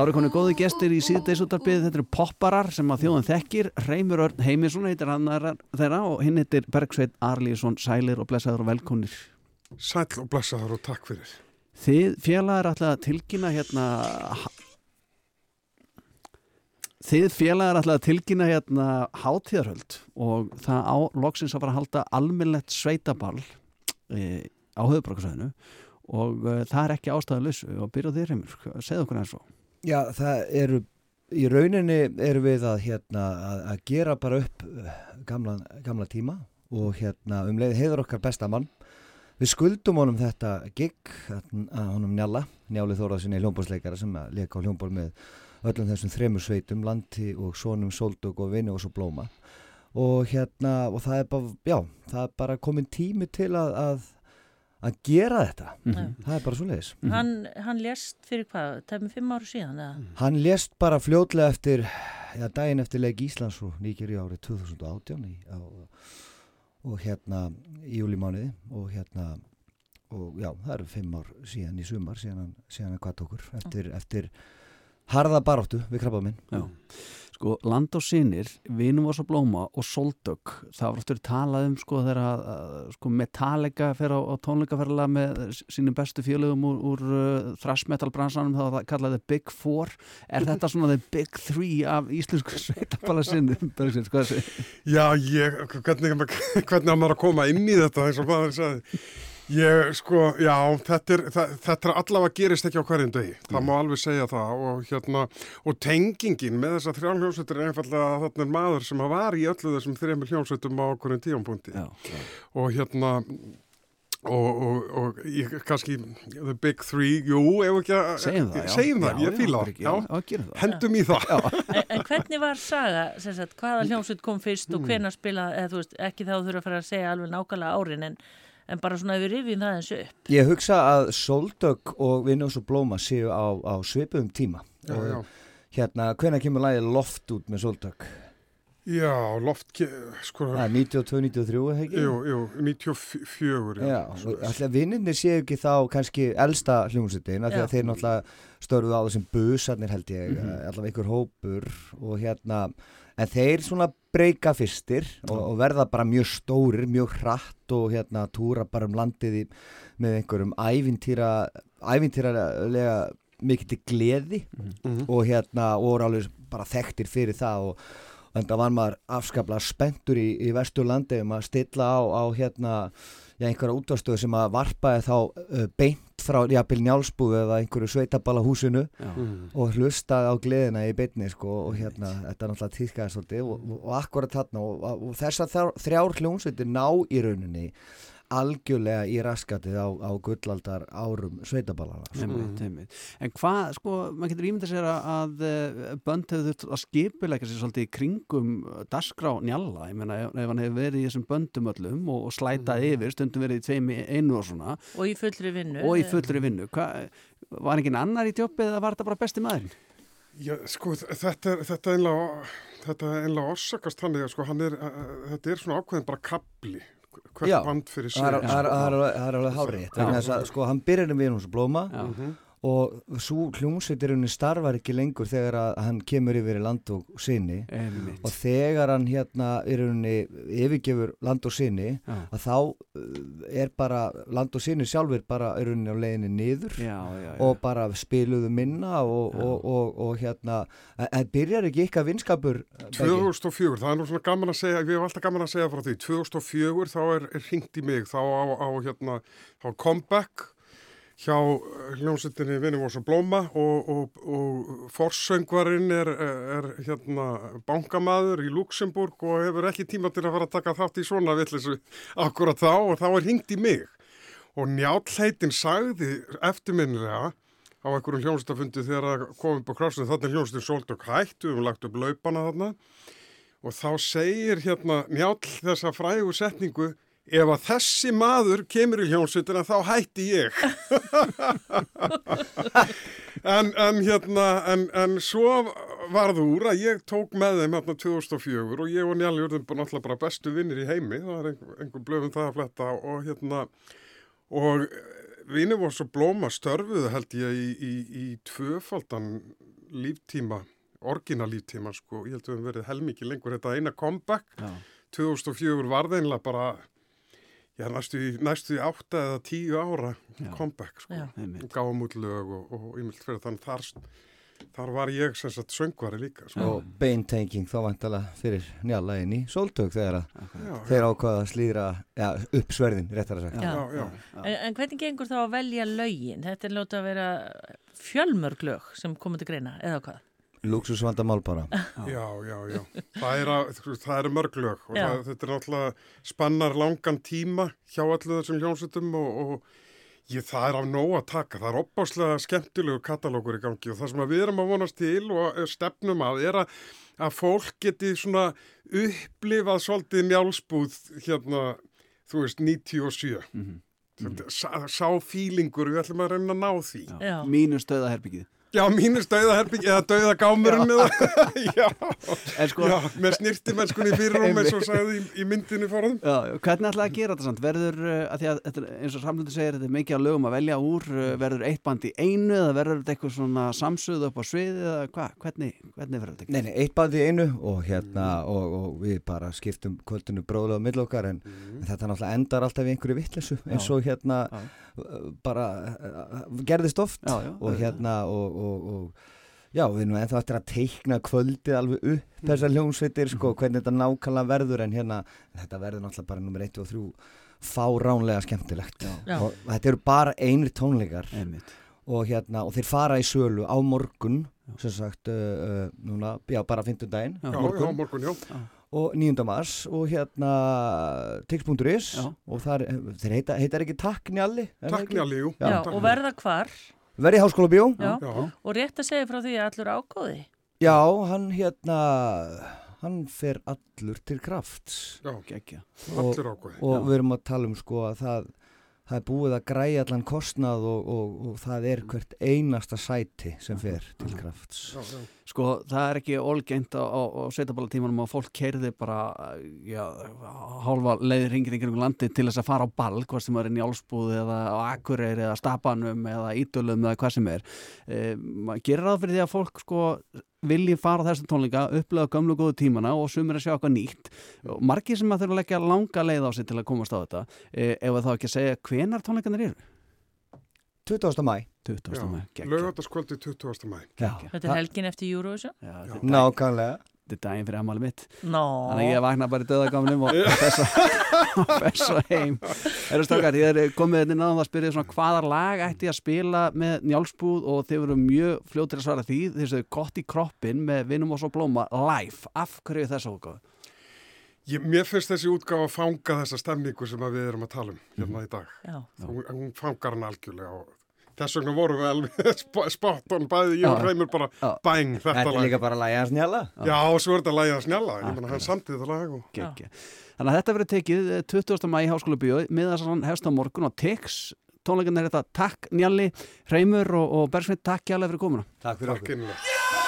Það eru konu góði gestir í síðdeisúttarpið, þetta eru popparar sem að þjóðan þekkir, Reymur Örn Heimisson heitir hann þeirra og hinn heitir Bergsveit Arlísson, sælir og blessaður og velkonir. Sæll og blessaður og takk fyrir. Þið félagar ætlaði að tilkynna hérna Þið félagar ætlaði að tilkynna hérna hátíðarhöld og það á loksins að fara að halda almennlegt sveitaball e, á höfubrókarsæðinu og e, það er ekki ástæðalösu og byrja þér heimur, segð okkur eins og Já, það eru, í rauninni erum við að, hérna, að, að gera bara upp uh, gamla, gamla tíma og hérna um leið heiður okkar besta mann. Við skuldum honum þetta gig, að honum Njalla, Njáli Þóraðssoni hljómbólsleikara sem að leka á hljómból með öllum þessum þremur sveitum, Landi og Sónum, Sóldug og Vinni og svo Blóma. Og hérna, og það er bara, já, það er bara komin tími til að, að, að gera þetta. Mhm. Það er bara svo leiðis. Hann, hann lést fyrir hvað, tæmum fimm ára síðan eða? Hann lést bara fljótlega eftir, já, daginn eftir leik Íslands og Nýgeri árið 2018 í, á, og hérna í júlimániði og hérna og já, það eru fimm ár síðan í sumar síðan hann, hvað tókur eftir, eftir harða baróttu við krabba minn. Sko, Land og Sinir, Vinum og svo blóma og Soldök, það var oftur talað um sko þegar að, sko, Metallica fer á, á tónleikaferðala með sínum bestu félögum úr, úr uh, thrash metal bransanum, þá var það kallaði Big Four. Er þetta svona the Big Three af íslensku sveitabala sinnum? Já, ég, hvernig, hvernig á maður að koma inn í þetta eins og maður sagði. Ég, sko, já, þetta er, það, þetta er allavega gerist ekki á hverjum degi. Það má alveg segja það og hérna, og tengingin með þessa þrjálf hljómsveitur er einfallega að þarna er maður sem að var í öllu þessum þremur hljómsveitum á okkurinn já. Og hérna, og, og, og ég, kannski, the big three, jú, ef ekki að... Segjum það, já. Segjum það, Já, ég ekki, það, já. Hendum í það. En, en hvernig var saga, sem sagt, hvaða hljómsveit kom fyrst og hvenær spila, eða þú veist, ekki þá þurfa að fara að segja alveg nákvæmlega árin, en, en bara svona við rifjum það eins upp. Ég hugsa að Soldök og Vinnus og Blóma séu á, á svipum tíma Já, og já. hérna, hvenær kemur lagið Loft út með Soldök? Já, loft, sko, Það er 92-93, eða ekki? jú, jú, 94, Já, og alltaf vinninni séu ekki þá kannski elsta hljómsveitin af því að þeir náttúrulega störfuðu á þessum busarnir held ég, Mhm. allavega ykkur hópur og hérna, en þeir svona breyka fyrstir og, og verða bara mjög stórir, mjög hratt og hérna túra bara um landið í, með einhverjum ævintýra ævintýralega mikið til gleði Mhm. og hérna og voru alveg bara þekktir fyrir það og og þetta var maður afskaplega spenntur í, í vesturlandi um að stilla á, á hérna já, einhverja útvarstöðu sem að varpaði þá uh, beint frá jafnvel njálsbúðu eða einhverju sveitabala húsinu Já. Mm. og hlustaði á gleðina í beinni sko, og hérna, þetta er náttúrulega tíðkæði svolítið og, og, og akkurat þarna og, og, og þessar þrjár hljómsveitir ná í rauninni algjörlega í raskatið á, á gullaldar árum sveitaballana sko. Einmitt. En hvað, sko, maður getur ímyndað sér að, að eh, bönd hefur þurft að skipuleika sér svolítið í kringum dasgrá njalla, ég meina ef, ef hann hefur verið í þessum böndum öllum og, og slætað yfir, stundum verið í tveim í einu og svona Og í fullri vinnu. og í fullri vinnu, hvað, var engin annar í djópið eða var þetta bara besti maðurinn? Já, sko, þetta er, þetta er einlega, þetta er einlega orsakast þannig að sko, hann er, uh, þetta er svona ákveðin bara kapli, hvert band fyrir sig. það er, sko. það er, er, alveg- er hárið sko hann byrjar með hús blóma. Og svo hljómsveitirunni starfar ekki lengur þegar að hann kemur yfir í land og sinni Einmitt. og þegar hann hérna í rauninni yfirgefur land og sinni Já. að þá uh, er bara land og sinni sjálfur bara í rauninni á leiðinni niður Já, já, já. og bara spiluðu minna og, og, og, og hérna en- en byrjar ekki ykkar vinskapur Beggi? 2004, það er nú svona gaman að segja, við hefum alltaf gaman að segja frá því, 2004 þá er, er hringt í mig, þá á, á hérna, þá comeback hjá eh, hljómsveitinni Vinnum og Blóma og, og, og forsöngvarinn er, er hérna bankamaður í Luxemburg og hefur ekki tíma til að fara að taka þátt í svona villisu akkurat þá og þá er hringt í mig. Og njálheitin sagði eftirminnilega á einhverjum hljómsveitafundi þegar það kom upp á krafsinu þannig hljómsveitin svolítið hætt, við höfum lagt upp laupana þarna. Og þá segir hérna njál þessa frægu setningu ef að þessi maður kemur í hljómsveitina þá hætti ég. En, en hérna en, en svo varð úr að ég tók með þeim hérna 2004 og ég og urðum bara náttúrulega bara bestu vinnir í heimi. Það er einhver, einhver blöfum það að fletta og hérna og vinum og svo blóma störfuðu held ég í, í, í tvöfaldan líftíma, orginal líftíma sko, ég held að við höfum verið helmikið lengur. Þetta eina comeback, Já. 2004 var það einlega bara já, næstu, í- átta eða tíu ára comeback sko, og gáum út lög og, og ímynd fyrir þannig þar, þar var ég sem sagt söngvari líka sko. og beintenging þá vantala fyrir njala inn í sóltök þegar að já, þeir ákvaða að slíðra ja, upp sverðin, réttar að sagt Já. já, já. En, en hvernig gengur þá að velja lögin? Þetta er lóta að vera fjölmörg lög sem komið til greina, eða hvað? Luxusvandamál bara Já, já, já. Það er, að, það er mörglög og Já. það, þetta er náttúrulega spannar langan tíma hjá allir þessum hljónsutum og, og ég, það er af nóg að taka. Það er opbáslega skemmtilegu katalógur í gangi og það sem við erum að vonast til og eh, stefnum að er að, að fólk geti svona upplifað svolítið njálsbúð hérna, þú veist, 97. Mhm. Þetta- Sá, sá fílingur, við ætlum að reyna að ná því. Já. Mínu stöðaherbyggið. Já, mínus dauðaherbyggi eða dauðagámurinn eða, já, En sko, já, með snirtimennskunni fyrir rúm eins og sagði í, í myndinni fórum. Já, hvernig ætlaði að gera þetta samt? Verður, uh, að því að þetta, eins og Samlundur segir, þetta er mikið að lögum að velja úr, uh, verður eitt band í einu eða verður þetta eitthvað svona samsuð upp á sviði eða hvað? Hvernig, hvernig verður þetta? Nei, nei, eitt band í einu og hérna og, og við bara skiptum kvöldinu bróðlega á milli okkar en, en þetta náttúrulega endar alltaf í einhverju vittlesu eins og hérna Já. uh, bara gerðist oft Já, já, og hérna og, og, og já, við erum ennþá eftir að teikna kvöldið alveg upp þessar hljómsveitir sko, hvernig þetta nákvæmlega verður en hérna, þetta verður náttúrulega bara nummer 1 og 3 fáránlega skemmtilegt Já. og þetta eru bara einir tónleikar Einmitt. og hérna, og þeir fara í sölu á morgun sem sagt, uh, uh, núna, já, bara 50 daginn Já. Já, já, morgun, já. og 9. mars og hérna tix.is og þar, þeir heita, heitar ekki Takk Njalli er það Takk ekki? Njalli, jú. Já, Takk og verða hvar? Verði í Háskóla Bjó Og rétt að segja frá því að allur ágóði. Já, hann hérna hann fer allur til krafts. Já, Gekja. og, og við erum að tala um sko að það, það er búið að græja allan kostnað og, og, og það er hvert einasta sæti sem fer til krafts. Sko, það er ekki olgengt á, á, á sveitabálatímanum að fólk keirði bara já, hálfa leiðir hringir ykkur um landi til þess að fara á ball, hvað sem er í Njálsbúð eða á Akureyri eða Stapanum eða Ídölum eða hvað sem er. E, gerir ráð fyrir því að fólk sko vilji fara þessum tónleika, upplega gömlu góðu tímana og sumir að sjá eitthvað nýtt og margir sem að þurfa að leggja langa leið á sig til að komast á þetta e, ef þá ekki að segja hvenar tónleikanir eru 20. mæ 20. Já, maður, geggjað. Laugardagskvöldi 20. mæ. Já, Þetta er helgin eftir Eurovision. Nákvæmlega þetta er daginn fyrir ammali mitt Nó. Þannig að ég vakna bara í döðagamnum og fessa, og heim. Erum stakar, ég er komið þetta inn á það að spyrja svona hvaða lag ætti ég að spila með njálsbúð og þeir eru mjög fljótir að svara því. Þeir séu gott í kroppin með vinnum og svo blóma live. Af hverju er þessa útgáðu? Ég, mér finnst þessi útgáfa að fanga þessa stemningu sem að við erum að tala um hérna í dag. Já. Hún, hún fangar hann algjörlega og þess vegna vorum við alveg sp spotton bæði ég og Já. Reymur bara Já. bæng þetta Þetta er lag. líka bara að læja hans njala Já, og svo er þetta lagið að snjalla. Ég meina, hann samtið þetta lag og... Gekkja. Þannig að þetta verður tekið eh, 20. mæ í Háskóla þess að hefst á morgun á Tix. Tónleikarnir er þetta Takk Njalli, Reymur og, og Bersveit, takk kjærlega fyrir komuna. Takk fyrir Takk okkur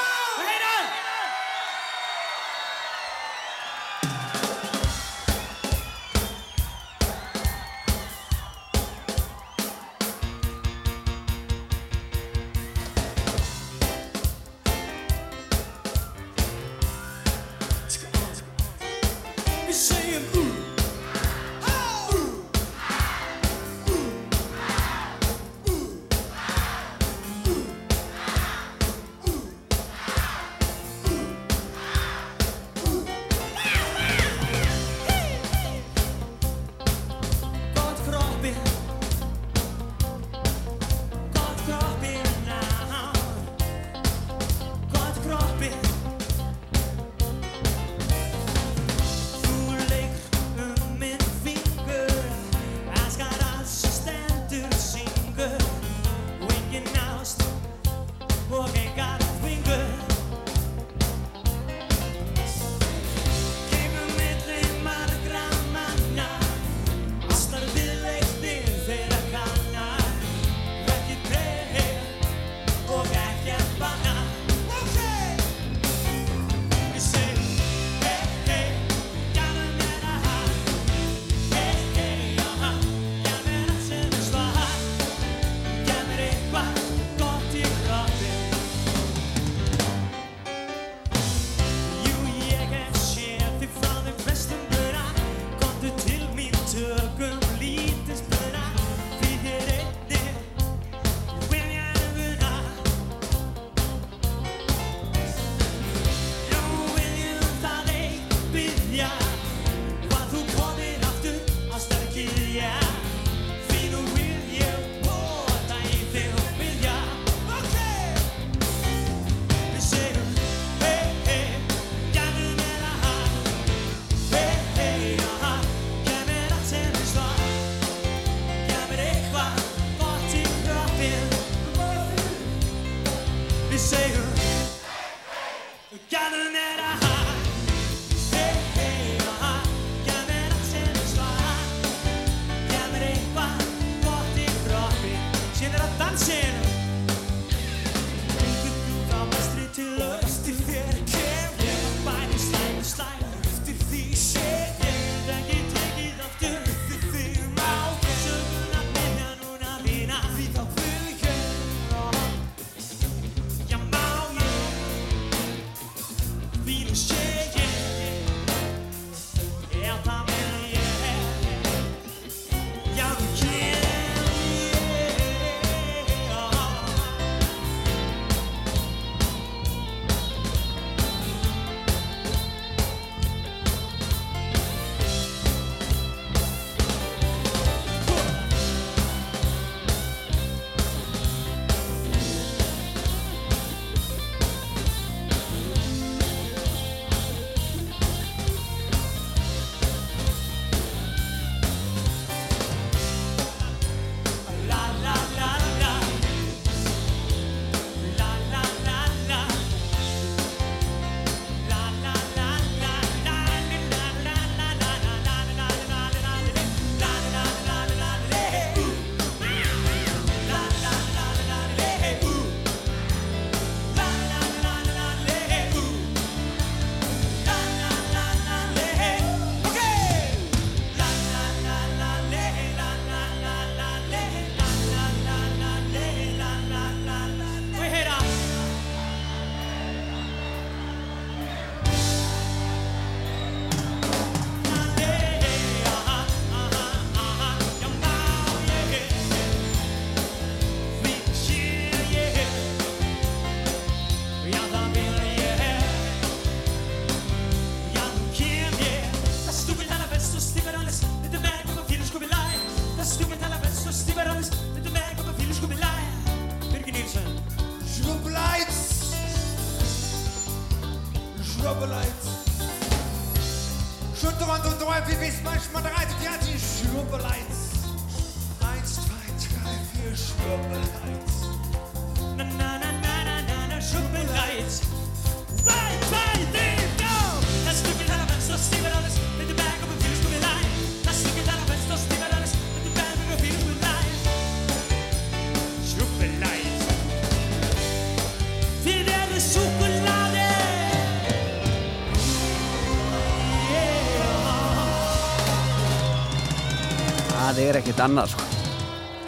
Er ekkit annað sko.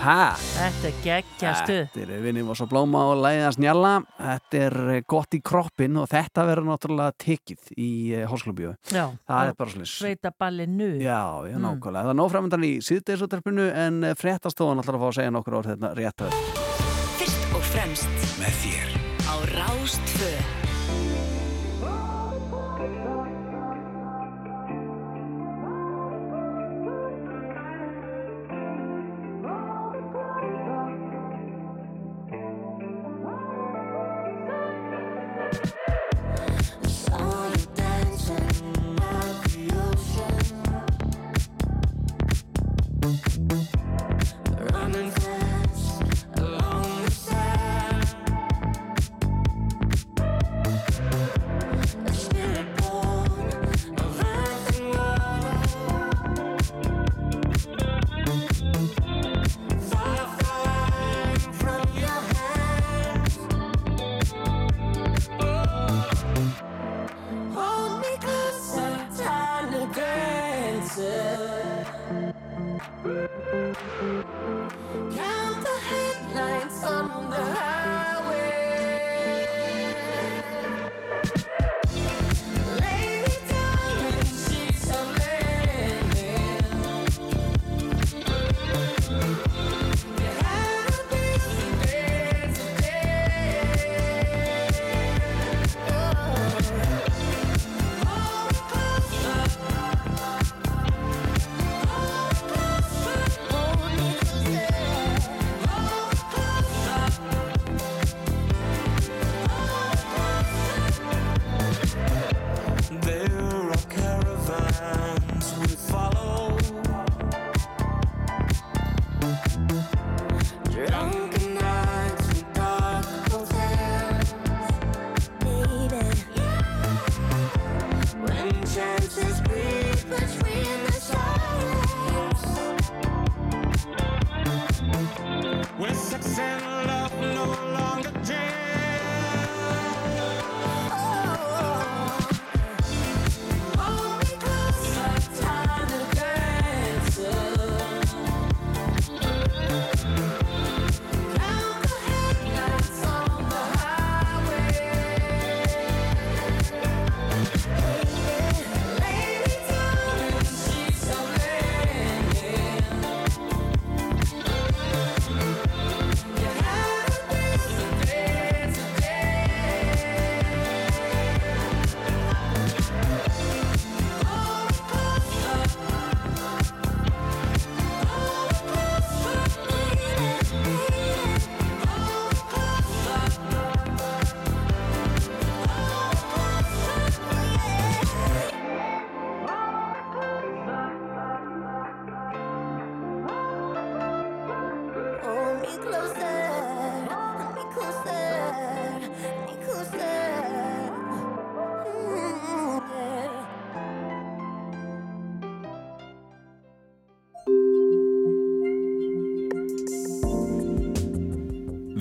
Hæ? Þetta er geggjastu. Þetta er vinnum og svo blóma og læða snjalla. Þetta er eh, gott í kroppin og þetta verður náttúrulega tekið í Hólsklubíu. Já. Það er bara slis. Sveitaballinu. Já, já, Mm. nákvæmlega. Það er nóframöndan í síðdeisúttarpinu en fréttastofan ætlar að fá að segja nokkur orð hérna rétt að Fyrst og fremst Með þér á Rástfö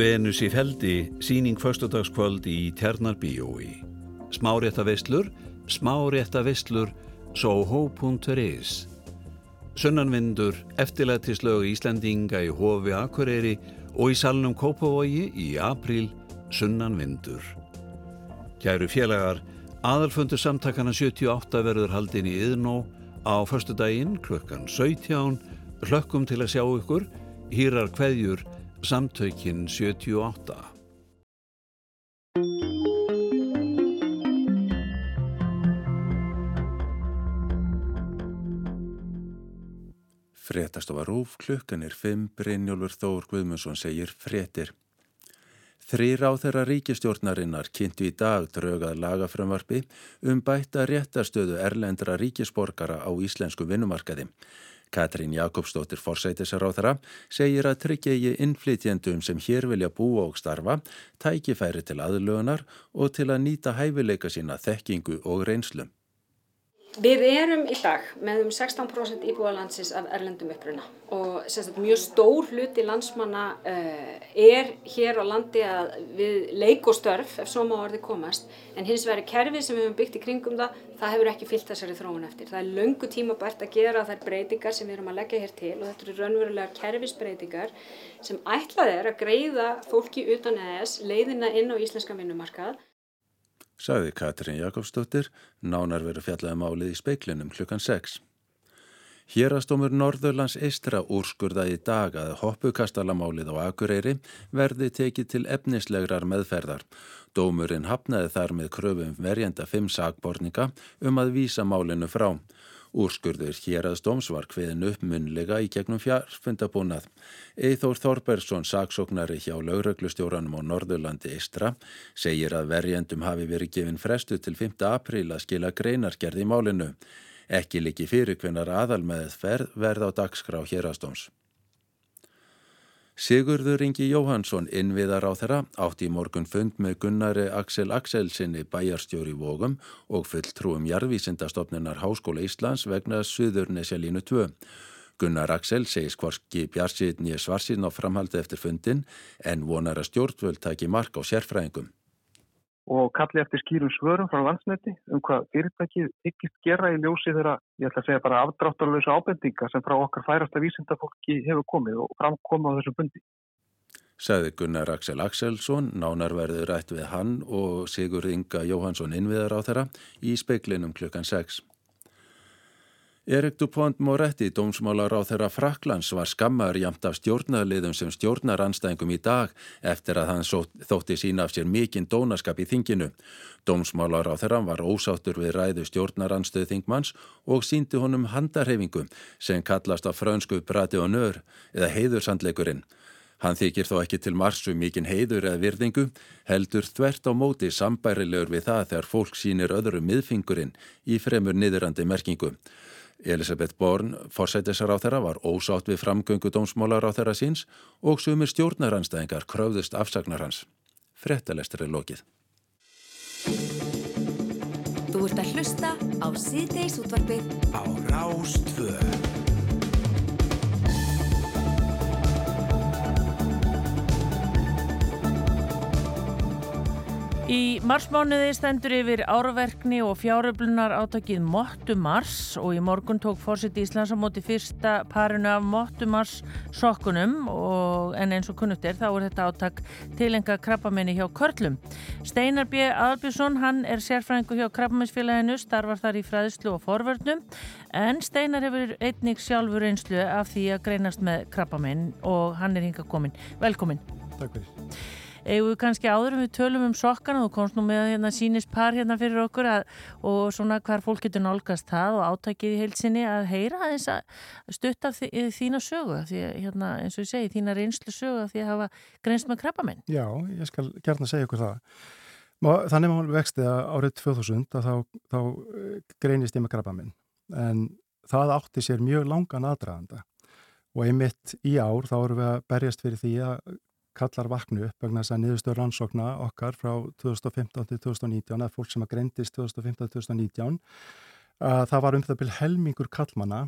Venus í feldi, síning föstudagskvöld í Tjarnarbíói. Smárétta veislur, smárétta veislur, soho.is. Sunnanvindur, eftirlætislög Íslandinga í Hofi Akureyri og í salnum Kópavogi í apríl, sunnanvindur. Kæru félagar, aðalfundur samtakana 78 verður haldin í Yðnó á föstudaginn klukkan 17. Hlökkum til að sjá ykkur, hýrar kveðjur, samtökin 78. Fréttastofa Rúf, klukkan er 5, Brynjólfur Þór Guðmundsson segir fréttir. Þrýr á þeirra ríkistjórnarinnar kynntu í dag draugað lagafrömmarpi um bætta réttastöðu erlendra ríkisborgara á íslensku vinnumarkaði. Katrín Jakobsdóttir forsætisar á þeirra segir að tryggja innflytjendum sem hér vilja búa og starfa, tækifæri til aðlögunar og til að nýta hæfileika sína þekkingu og reynslu. Við erum í dag með um 16% íbúðalandsins af erlendum uppruna og sagt, mjög stór hluti landsmanna uh, er hér á landi að við leik og störf ef svo má orði komast en hins vegar kerfið sem við hefum byggt í kringum það, það hefur ekki fyllt þessari þróun eftir. Það er löngu tíma bært að gera þær breytingar sem við erum að leggja hér til og þetta eru raunverulega kerfisbreytingar sem ætlað er að greiða fólki utan ES leiðina inn á íslenska vinnumarkað sagði Katrín Jakobsdóttir, nánar verið fjallaði um málið í speiklinum klukkan 6. Hérastómur Norðurlands eistra úrskurða í dag að hoppukastalamálið á Akureyri verði tekið til efnislegrar meðferðar. Dómurinn hafnaði þar með kröfum verjenda fimm sagborninga um að vísa málinu frá. Úrskurður héraðsdóms var hviðin upp munlega í gegnum fjarfundabúnað. Eithór Þorbergsson, saksóknari hjá lauruglustjóranum á Norðurlandi Istra, segir að verjendum hafi verið gefin frestu til 5. apríl að skila greinargerð í málinu. Ekki líki fyrir hvenar aðalmeðið verð á dagskrá héraðsdóms. Sigurður Ingi Jóhansson innviðar á þeirra átti í morgun fund með Gunnari Axel Axelsinni bæjarstjóri Vógum og fulltrúum jarðvísindastofnunar Háskóla Íslands vegna Suðurnesjalínu 2. Gunnar Axel segis hvorki bjarsinn í svarsinn á framhaldi eftir fundin en vonar að stjórnvöld taki mark á sérfræðingum og kalli eftir skýrum svörum frá landsneti um hvað fyrirtækið ykkist gera í ljósi þeirra, ég ætla að segja bara afdráttarlösa ábendinga sem frá okkar færasta vísindafólki hefur komið og framkoma á þessu bundi. Saði Gunnar Axel Axelsson, nánarverður rætt við hann og Sigur Inga Jóhansson innviðar á þeirra í speiklinum klukkan 6. Erik Dupont Moretti, dómsmálar á þeirra Fraklands, var skammar jamt af stjórnarliðum sem stjórnar anstæðingum í dag eftir að hann þótti sína af sér mikinn dónaskap í þinginu. Dómsmálar á þeirra var ósáttur við ræðu stjórnaranstöð þingmanns og síndi honum handarhefingu sem kallast af frönsku brati og nör eða heiðursandleikurinn. Hann þykir þó ekki til marsu mikinn heiður eða virðingu, heldur þvert á móti sambærilegur við það þegar fólk sínir öðru miðfingurinn í fremur niðurandi merkingu. Elisabeth Born, forsætisar á þeirra, var ósátt við framgöngu dómsmólar á þeirra síns og sumir stjórnaranstæðingar kröfðust afsagnar hans. Frettalestur er lokið. Þú ert að hlusta á síðdeis útvarfið á Rástvöð. Í marsmánuði stendur yfir árverkni og fjáröflunar átakið Mottu Mars og í morgun tók fósitt Íslands á móti fyrsta parinu af Mottu Mars sokkunum og en eins og kunnugt er þá er þetta átak tilenga krabbamenni hjá Körlum. Steinar B. Albjörnsson, hann er sérfræðingu hjá Krabbamennsfélaginu, starfar þar í fræðslu og forvörnum en Steinar hefur einnig sjálfur einslu af því að greinast með krabbamenn og hann er hinga komin. Velkomin. Takk fyrir eigum við kannski áður um við tölum um sokkana og komst nú með hérna sínist par hérna fyrir okkur að, og svona hvar fólk getur nálgast það og átækið í heilsinni að heyra aðeins að stutta þína sögu því hérna eins og ég segi þína reynslu sögu því að hafa greinst með krabbamenn Já, ég skal gerna segja ykkur það. Þannig maður vexti að árið 2000 að þá, þá eh, greinist ég með krabbamenn en það átti sér mjög langan aðdraganda. Og einmitt í ár þá eru við að berjast fyrir því að kallar vaknu upp vegna þess að niðurstöður rannsókna okkar frá 2015 til 2019 eða fólk sem að greindist 2015 til 2019 að það var um það byrj helmingur kallmana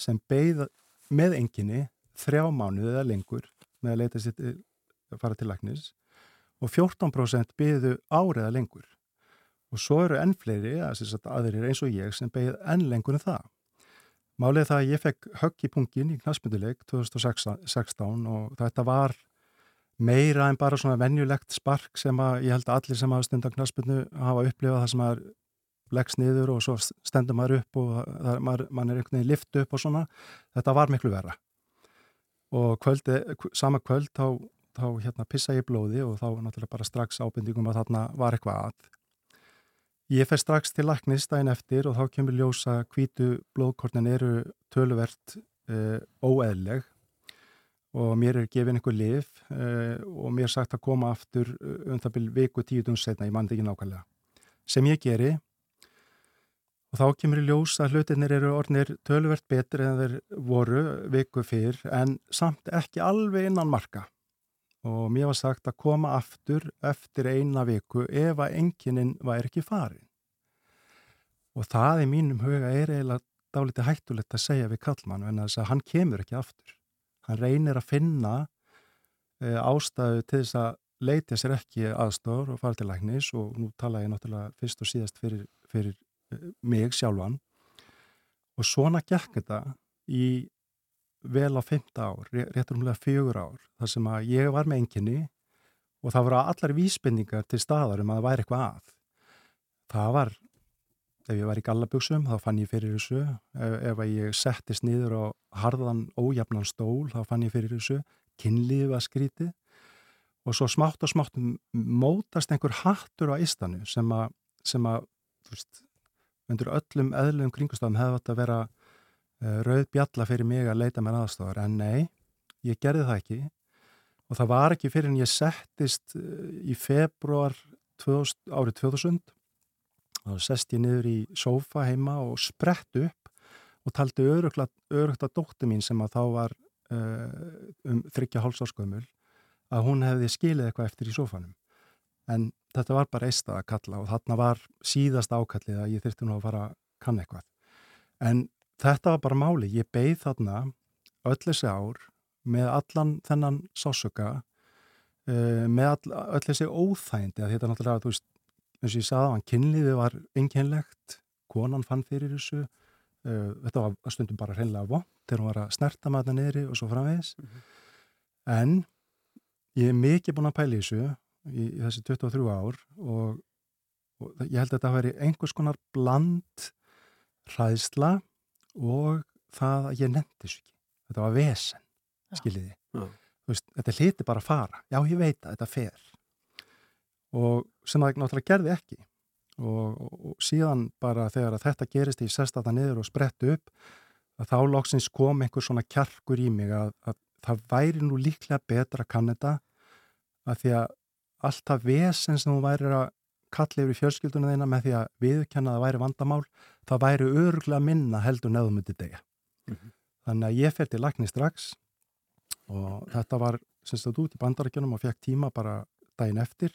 sem beigð með enginni þrjá mánuð eða lengur með að leita að fara til lagnis og 14% beigðu árið eða lengur. Og svo eru enn fleiri aðrir eins og ég sem beigð enn lengur en það. Málið það að ég fekk högg í punkin í knastmynduleik 2016 og þetta var meira en bara svona venjulegt spark sem að ég held að allir sem hafa stundar knaspinu hafa upplifað það sem að leggst niður og svo stendur maður upp og það, maður, mann er einhvern veginn lift upp og svona, þetta var miklu vera og kvöldi, sama kvöld þá, þá hérna pissa ég blóði og þá náttúrulega bara strax ábyrndingum að þarna var eitthvað að. Ég fer strax til laknist daginn eftir og þá kemur ljósa hvítu blóðkornin eru töluvert uh, óeðleg og mér er gefin einhver lif uh, og mér er sagt að koma aftur uh, um það byrju viku tíu dún setna, ég mann þetta ekki nákvæmlega. Sem ég geri og þá kemur í ljós að hlutinir eru orðnir tölvert betri en þeir voru viku fyrr en samt ekki alveg innan marka og mér var sagt að koma aftur eftir eina viku ef að enginin væri ekki farin. Og það í mínum huga er eiginlega dálítið hættulegt að segja við kallmann en þess að hann kemur ekki aftur. Hann reynir að finna e, ástæðu til þess að leitja sér ekki aðstór og fara til læknis og nú tala ég náttúrulega fyrst og síðast fyrir, fyrir e, mig sjálfan og svona gekk þetta í vel á femta ár, réttur umlega fjögur ár, þar sem að ég var með enginni og það voru allar vísbendingar til staðar um að það væri eitthvað að. Það var, ef ég var í gallabjóksum, þá fann ég fyrir þessu, ef, ef ég settist niður á harðan ójafnan stól, þá fann ég fyrir þessu, kynlífi var skrítið og svo smátt og smátt mótast einhver hattur á istanu sem að, sem að, veist, undir öllum eðlum kringustafum hefði þetta að vera Eh, rauð bjalla fyrir mig að leita mér aðstofar en nei, ég gerði það ekki. Og það var ekki fyrir en ég settist eh, í februar 2000, árið 2000 og sest ég niður í sófa heima og sprett upp og taldi örugt að dóttu mín sem að þá var uh, um þryggja hálsáskömmul að hún hefði skilið eitthvað eftir í sófanum. En þetta var bara eista að kalla og þarna var síðast ákallið að ég þurfti nú að fara að kann eitthvað. En þetta var bara máli, ég beigð þarna öll þessi ár með allan þennan sásöka uh, með all, öll þessi óþægindi að þetta náttúrulega, þú veist eins og ég sagði á hann, kynliði var einkennlegt konan fann fyrir þessu uh, þetta var stundum bara hreinlega vond þegar hún var að snerta með þetta niðri og svo framvegis. Mm -hmm. en ég er mikið búin að pæla þessu í, í þessi 23 ár og, og ég held að þetta að veri einhvers konar bland hræðsla og það að ég nefndi þessu ekki. Þetta var vesen, skiljiði. Veist, þetta hliti bara að fara. Já ég veit að þetta fer og sem það náttúrulega gerði ekki og, og, og síðan bara þegar þetta gerist í sestata niður og sprettu upp að þá lóksins kom einhver svona kjarkur í mig að, að það væri nú líklega betra að kann þetta að því að alltaf vesen sem þú væri að kalla yfir fjölskyldunum þeina með því að viðkenna að það væri vandamál, það væri öruglega minna heldur neðum myndi degja. Mm -hmm. Þannig að ég fer til lagni strax og þetta var semst út í bandarækjunum og fekk tíma bara daginn eftir.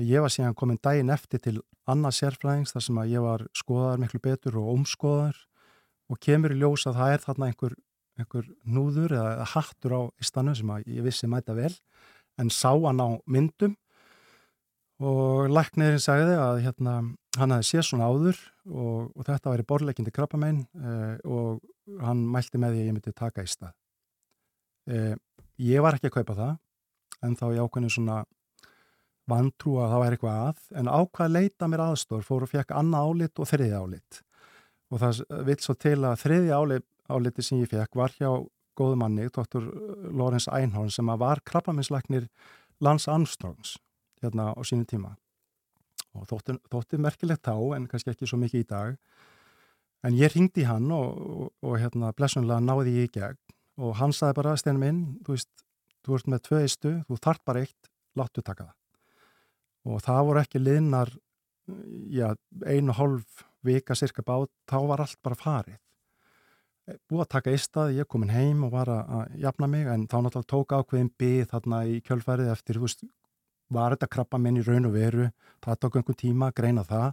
Ég var síðan komin daginn eftir til annað sérfræðings þar sem að ég var skoðar miklu betur og omskoðar og kemur í ljós að það er þarna einhver, einhver núður eða hattur á istanu sem að ég vissi mæta vel en sá hann á myndum og læknirinn sagði að hérna, hann hafi séð svona áður og, og þetta væri borleikindi krabbamein eh, og hann mælti með því að ég myndi taka í stað. Eh, ég var ekki að kaupa það en þá ég ákveðin svona vantrú að það væri eitthvað að en ákvað leita mér aðstór fór og fekk annað álit og þriði álit. Og það vil svo til að þriði álit, áliti sem ég fekk var hjá góðu manni, doktor Lorenz Einhorn sem var krabbaminslæknir Lance Armstrongs hérna á sínu tíma. Og þótti, þótti merkilegt þá en kannski ekki svo mikið í dag. En ég ringdi hann og, og, og hérna blessunlega náði ég í gegn. Og hann saði bara steinum inn þú veist, þú ert með tvö eistu þú þart bara eitt, láttu taka það og það voru ekki liðnar já, einu hálf vika cirka bát, þá var allt bara farið. Búið að taka eistað, ég komin heim og var að jafna mig en þá náttúrulega tók ákveðin byggð þarna í kjölfærið eftir, þú veist, var þetta krabba minn í raun og veru, það tók einhvern tíma að greina það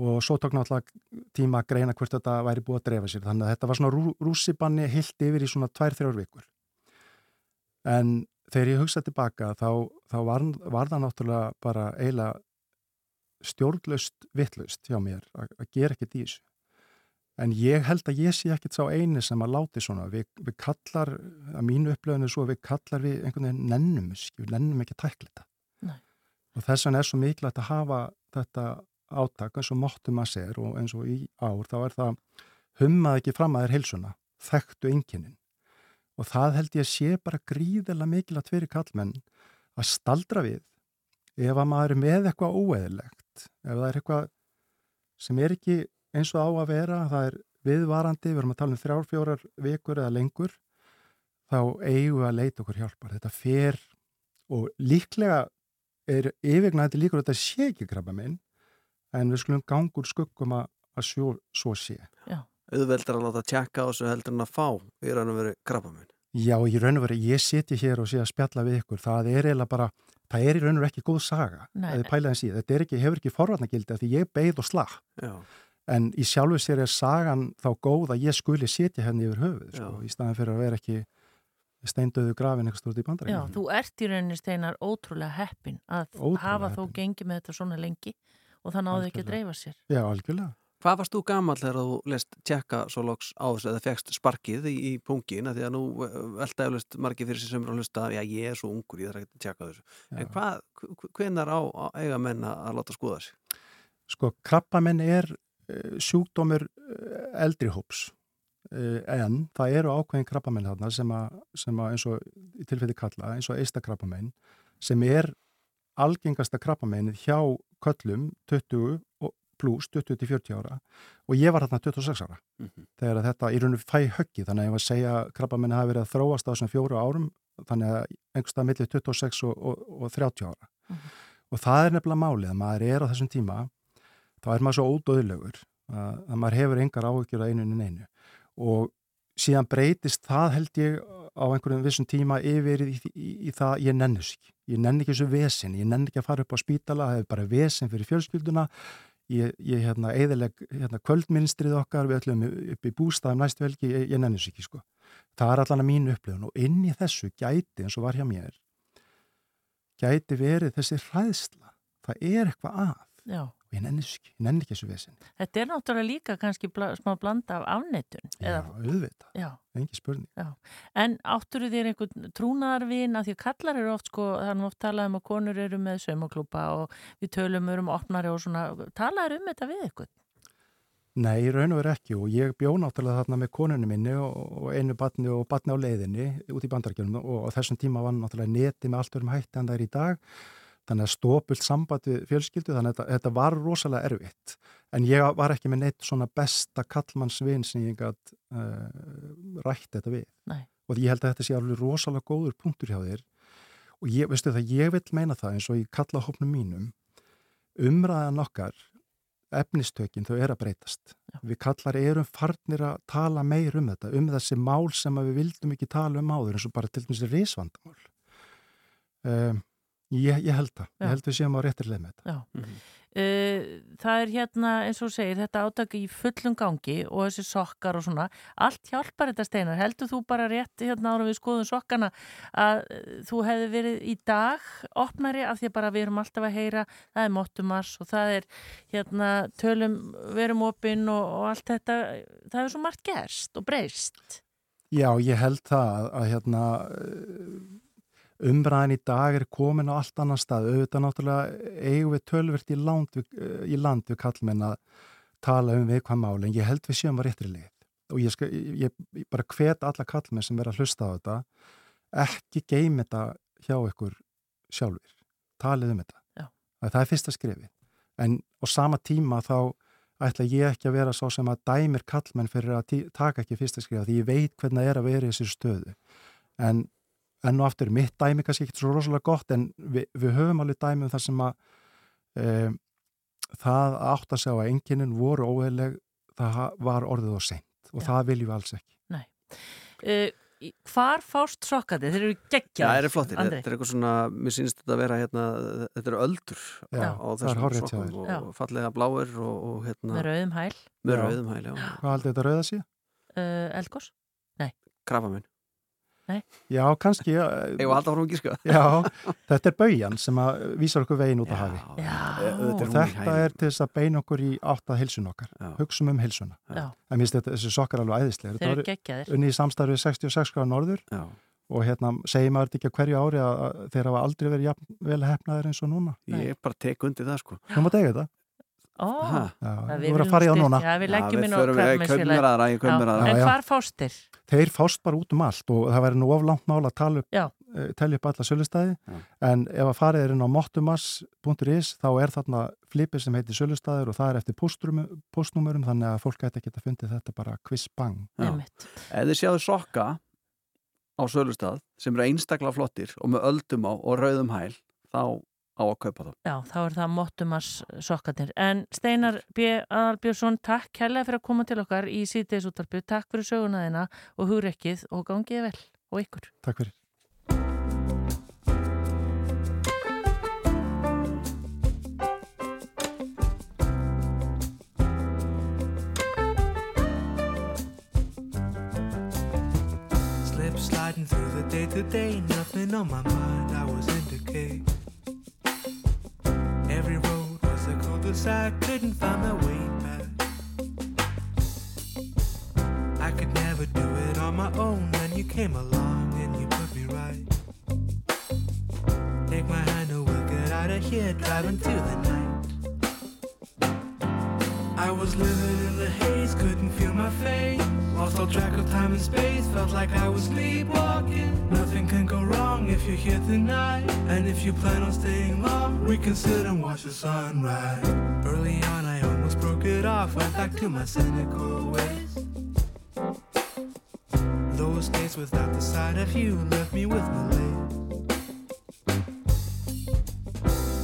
og svo tók náttúrulega tíma að greina hvert þetta væri búið að drefa sér, þannig að þetta var svona rú, rússibanni hilt yfir í svona tvær-þrjár vikur. En þegar ég hugsaði tilbaka þá, þá var, var það náttúrulega bara eiginlega stjórnlaust vittlust hjá mér að, gera ekkert í þessu. En ég held að ég sé ekkert sá eini sem að láti svona. Við, við kallar, að mínu upplöðinu er svo við kallar við einhvern veginn nennum, við nennum ekki að tækla þetta og þess vegna er svo mikilvægt að hafa þetta átak eins og móttum að sér og eins og í ár þá er það hummað ekki fram að þér heilsuna þekktu enginin og það held ég að sé bara gríðilega mikilvægt fyrir kallmenn að staldra við ef að maður er með eitthvað óeðilegt ef það er eitthvað sem er ekki eins og á að vera það er viðvarandi, við erum að tala um þrjár, fjórar vikur eða lengur þá eigum við að leita okkur hjálpar. Þetta fer og líklega er yfirgnæði líkur þetta sé ekki krabba minn en við skulum gangur skuggum að, að svo, svo sé. Já. Auðveldar að láta tjekka á þessu heldur en að fá í raun og veru krabbamun. Já, í raun og veru, ég seti hér og sé að spjalla við ykkur, það er eiginlega bara, það er í raun og veru ekki góð saga, Nei, að þið pælaðin síðan, þetta er ekki, hefur ekki forvarnagildi af því ég beigð og slag, Já. en í sjálfu sér er sagan þá góð að ég skuli setja henni yfir höfuð, sko, í staðan fyrir að vera ekki steindöðu grafin eitthvað stort í Já, bandarækjum. þú ert í rauninni steinar ótrúlega heppin að Ótrúlega hafa þó gengið með þetta svona lengi og það náðu ekki að dreifa sér. Já, algjörlega. Hvað varst þú gammal þegar þú lest tjekka svo loks á þessu eða fegst sparkið í, í pungin? Því að nú eh, velta eflust margir fyrir sér sömur að hlusta já ég er svo ungur, ég þarf ekki að tjekka þessu. En hvað, hvenar á, á eiga menn að láta skoða sig? Sko, krabbamenn er uh, sjúkdómur uh, eldri hóps uh, en það eru ákveðin krabbamenn þarna sem að, sem að eins og í tilfelli kalla, eins og eista krabbamenn sem er algengasta krabbamennið hjá köllum 20 og pluss 20-40 ára og ég var þarna 26 ára. Mhm. þegar að þetta í rauninu fæ höggi þannig að ég var að segja að krabbamenni hafi verið að þróast á þessum fjóru árum þannig að einhverstað millir 26 og, og, og 30 ára. Og það er nefnilega málið að maður er á þessum tíma þá er maður svo ódöðlegur að, að maður hefur engar áhyggjur að einu en einu og síðan breytist það held ég á einhverjum vissum tíma yfir í, í, í það ég þess ekki. Ég nenni ekki þessu vesin, ég nenni ekki að fara upp á spítala það er bara vesin fyrir fjölskylduna ég, ég hérna, eðileg hérna, kvöldminstrið okkar, við ætlum upp í bústæðum næstu velgi, ég, ég nenni þess ekki sko. það er allan að mínu upplifun og inn í þessu gæti eins og var hjá mér gæti verið þessi hræðsla það er eitthvað að Já. Og ég nenni ekki, ég nenni ekki þessu vesin Þetta er náttúrulega líka kannski bla, smá blanda af afnettun. Já, auðvitað, Já. engi spurning Já. En áttur þér einhvern trúnaðarvin að því að kallar eru oft sko, er nú oft talað um að konur eru með saumaklúpa og við tölum um opnari og svona, talaður um þetta við ykkur? Nei, raun og veru ekki og ég bjó náttúrulega þarna með konunni minni og, og einu batni og batni á leiðinni út í bandarkjörnum og á þessum tíma var náttúrulega neti með allt örum hætti en það er í dag þannig að stópult samband við fjölskyldu þannig að þetta, þetta var rosalega erfitt. En ég var ekki með neitt svona besta kallmannsvin sem ég gætt uh, rætt þetta við. Nei. og ég held að þetta sé alveg rosalega góður punktur hjá þér. Og ég, veistu það, ég vil meina það eins og ég kalla hópnum mínum umræðan okkar efnistökin þau er að breytast. Já. við kallar erum farnir að tala meir um þetta, um þessi mál sem við vildum ekki tala um áður eins og bara til þessi risvandamál. Um, ég, ég held það, Já. ég held við séum á réttir leið með þetta Já. Uh, það er hérna, eins og segir, þetta átaki í fullum gangi og þessi sokkar og svona, allt hjálpar þetta steinar. Heldur þú bara rétt hérna ára við skoðum sokkana að uh, þú hefði verið í dag opnari af því að bara við erum alltaf að heyra, það er móttumars og það er hérna tölum, verum opinn og, og allt þetta, það er svo margt gerst og breyst. Já, ég held það að, að hérna umræðin í dag er komin á allt annan stað. Auðvitað náttúrulega eigum við tölvert í land við, við kallmenn að tala um við hvað máli en ég held við séum að réttri leið. Og ég, skal, ég, ég bara hvet alla kallmenn sem er að hlusta á þetta ekki geim þetta hjá ykkur sjálfur talið um þetta. Já. það er fyrsta skrifi en á sama tíma þá ætla ég ekki að vera svo sem að dæmir kallmenn fyrir að taka ekki fyrsta skrifa því ég veit hvernig það er að vera í þessu stöðu. En enn og aftur, mitt dæmi kannski ekki svo rosalega gott en við, við höfum alveg dæmi um það sem að e, það átt að sjá að enginin voru óheðleg það var orðið og seint og það viljum við alls ekki. Nei. Uh, hvar fást sokkandi? Þeir eru Já, geggjaðir. það er flottir, Andri. þetta er eitthvað svona mér sínst þetta að vera hérna, þetta eru öldur Já, á þessum sokkum og, og fallega bláir og, og hérna Með rauðum hæl. með Já. rauðum hæl, já, Hvað haldið þetta rauða sé? Uh, Elgós? Nei. krafa minn Já, kannski. Að gíska. Já, þetta er baujan sem að vísar okkur veginn út á hafi. Já. Og þetta er til þess að beina okkur í átt að hilsun okkar. Hugsum um hilsuna. Mér finnst þetta, þessi sokkar alveg æðislega. Þeir eru geggjaðir. Unni í samstarfið 66 gráða norður. Já. Og hérna segir maður þetta ekki að hverju ári að að þeir hafa aldrei verið jafn, vel hefnaðir eins og núna. Ég bara tek undir það sko. Þú mátt eiga þetta. Ó, Ha? Já, það við verður að fara í styrkja- núna. Já, við leggjum inn á förum- við krabbameinsfélagið. kaupum mér aðra, ég kaupi Já, mér aðra. En hvar fást þeir? Þeir fást bara út um allt og það væri nú of langt mál að tala upp, Já. uh, telja upp alla sölustæði en ef að farið er inn á mottumas.is þá er þarna flipið sem heitir sölustæðir og það er eftir postnúmerum þannig að fólk gæti ekki að fundið þetta bara quiz bang. Þið sjáðu sokka á sölustad sem eru einstaklega flottir og með öldum á og rauðum hæl þá á að kaupa þá. Já, þá er það Mottumas sokkarnir. En Steinar B. Aðalbjörnsson, takk kærlega fyrir að koma til okkar í síðdeisúttarpu. Takk fyrir sögunaðina og hugrekkið og gangið vel og ykkur. Takk fyrir. Slip sliding through the day to day, nothing on my mind, I was in cul-de-sac, couldn't find my way back. I could never do it on my own, then you came along and you put me right. Take my hand and we'll get out of here, driving to the night. I was living in the haze, couldn't feel my face. Lost all track of time and space, felt like I was sleepwalking. Nothing can go wrong if you're here tonight. And if you plan on staying long, we can sit and watch the sunrise. Broke it off, went back to my cynical ways. Those days without the sight of you left me with malaise.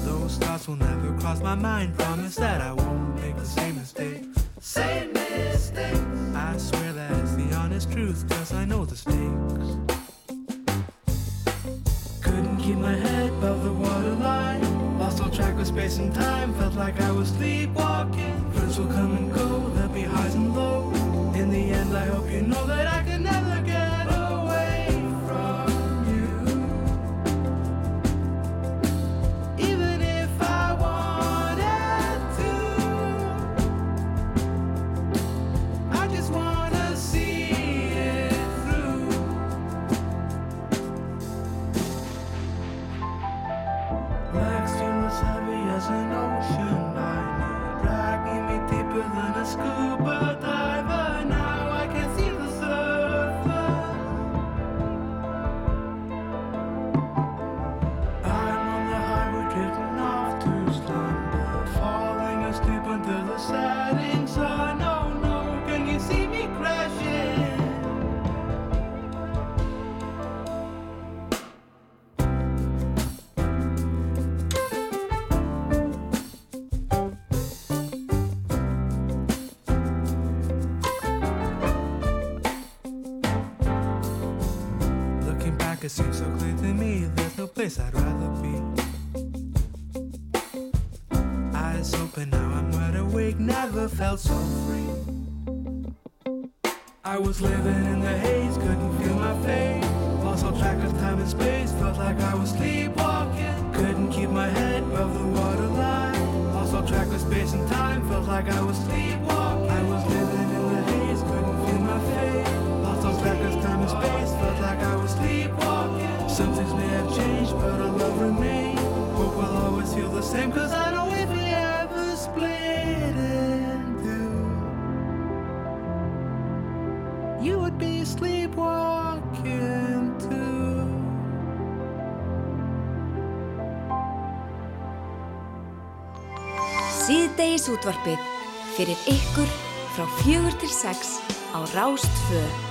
Those thoughts will never cross my mind. Promise that I won't make the same mistake. Same mistake. I swear that it's the honest truth, cause I know the stakes. Couldn't keep my head above the waterline. Lost all track of space and time, felt like I was sleepwalking. Síðdegis útvarpið fyrir ykkur frá fjögur til sex á Rástfö.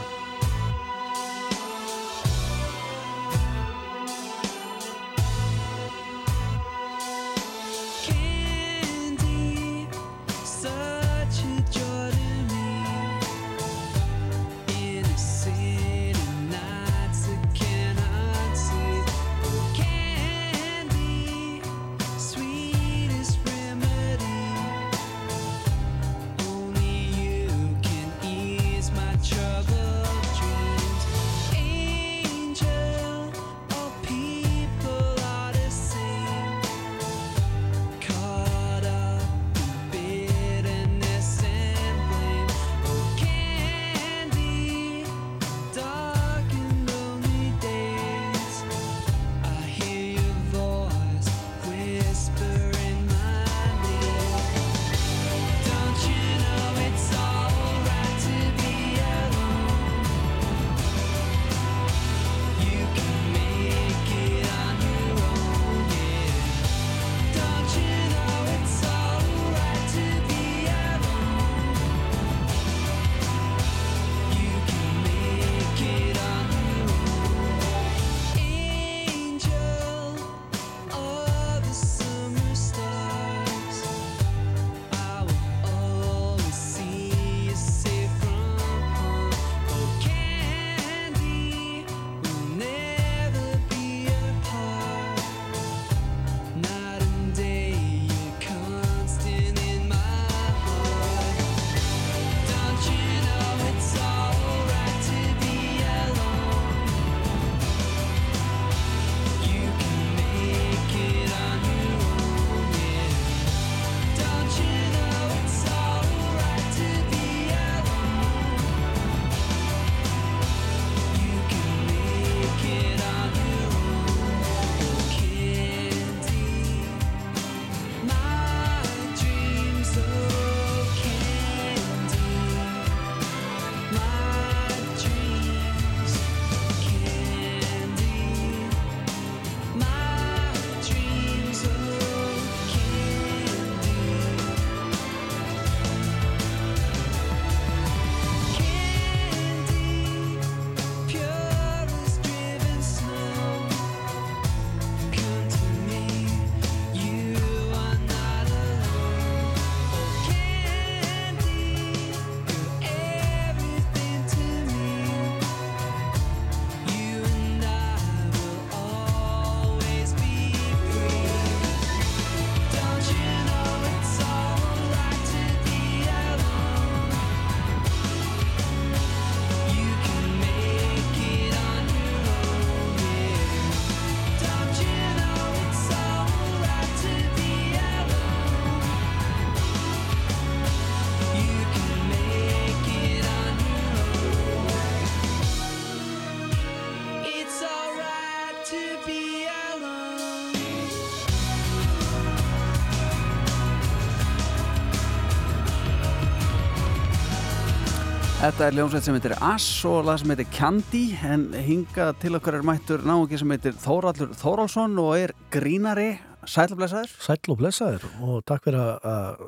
Þetta er ljónsveit sem heitir Ass og lag sem heitir Candy en hinga til okkar er mættur náungi sem heitir Þóraldur Þóralsson og er grínari sælublesaður. Sæll og blessaður og takk fyrir að-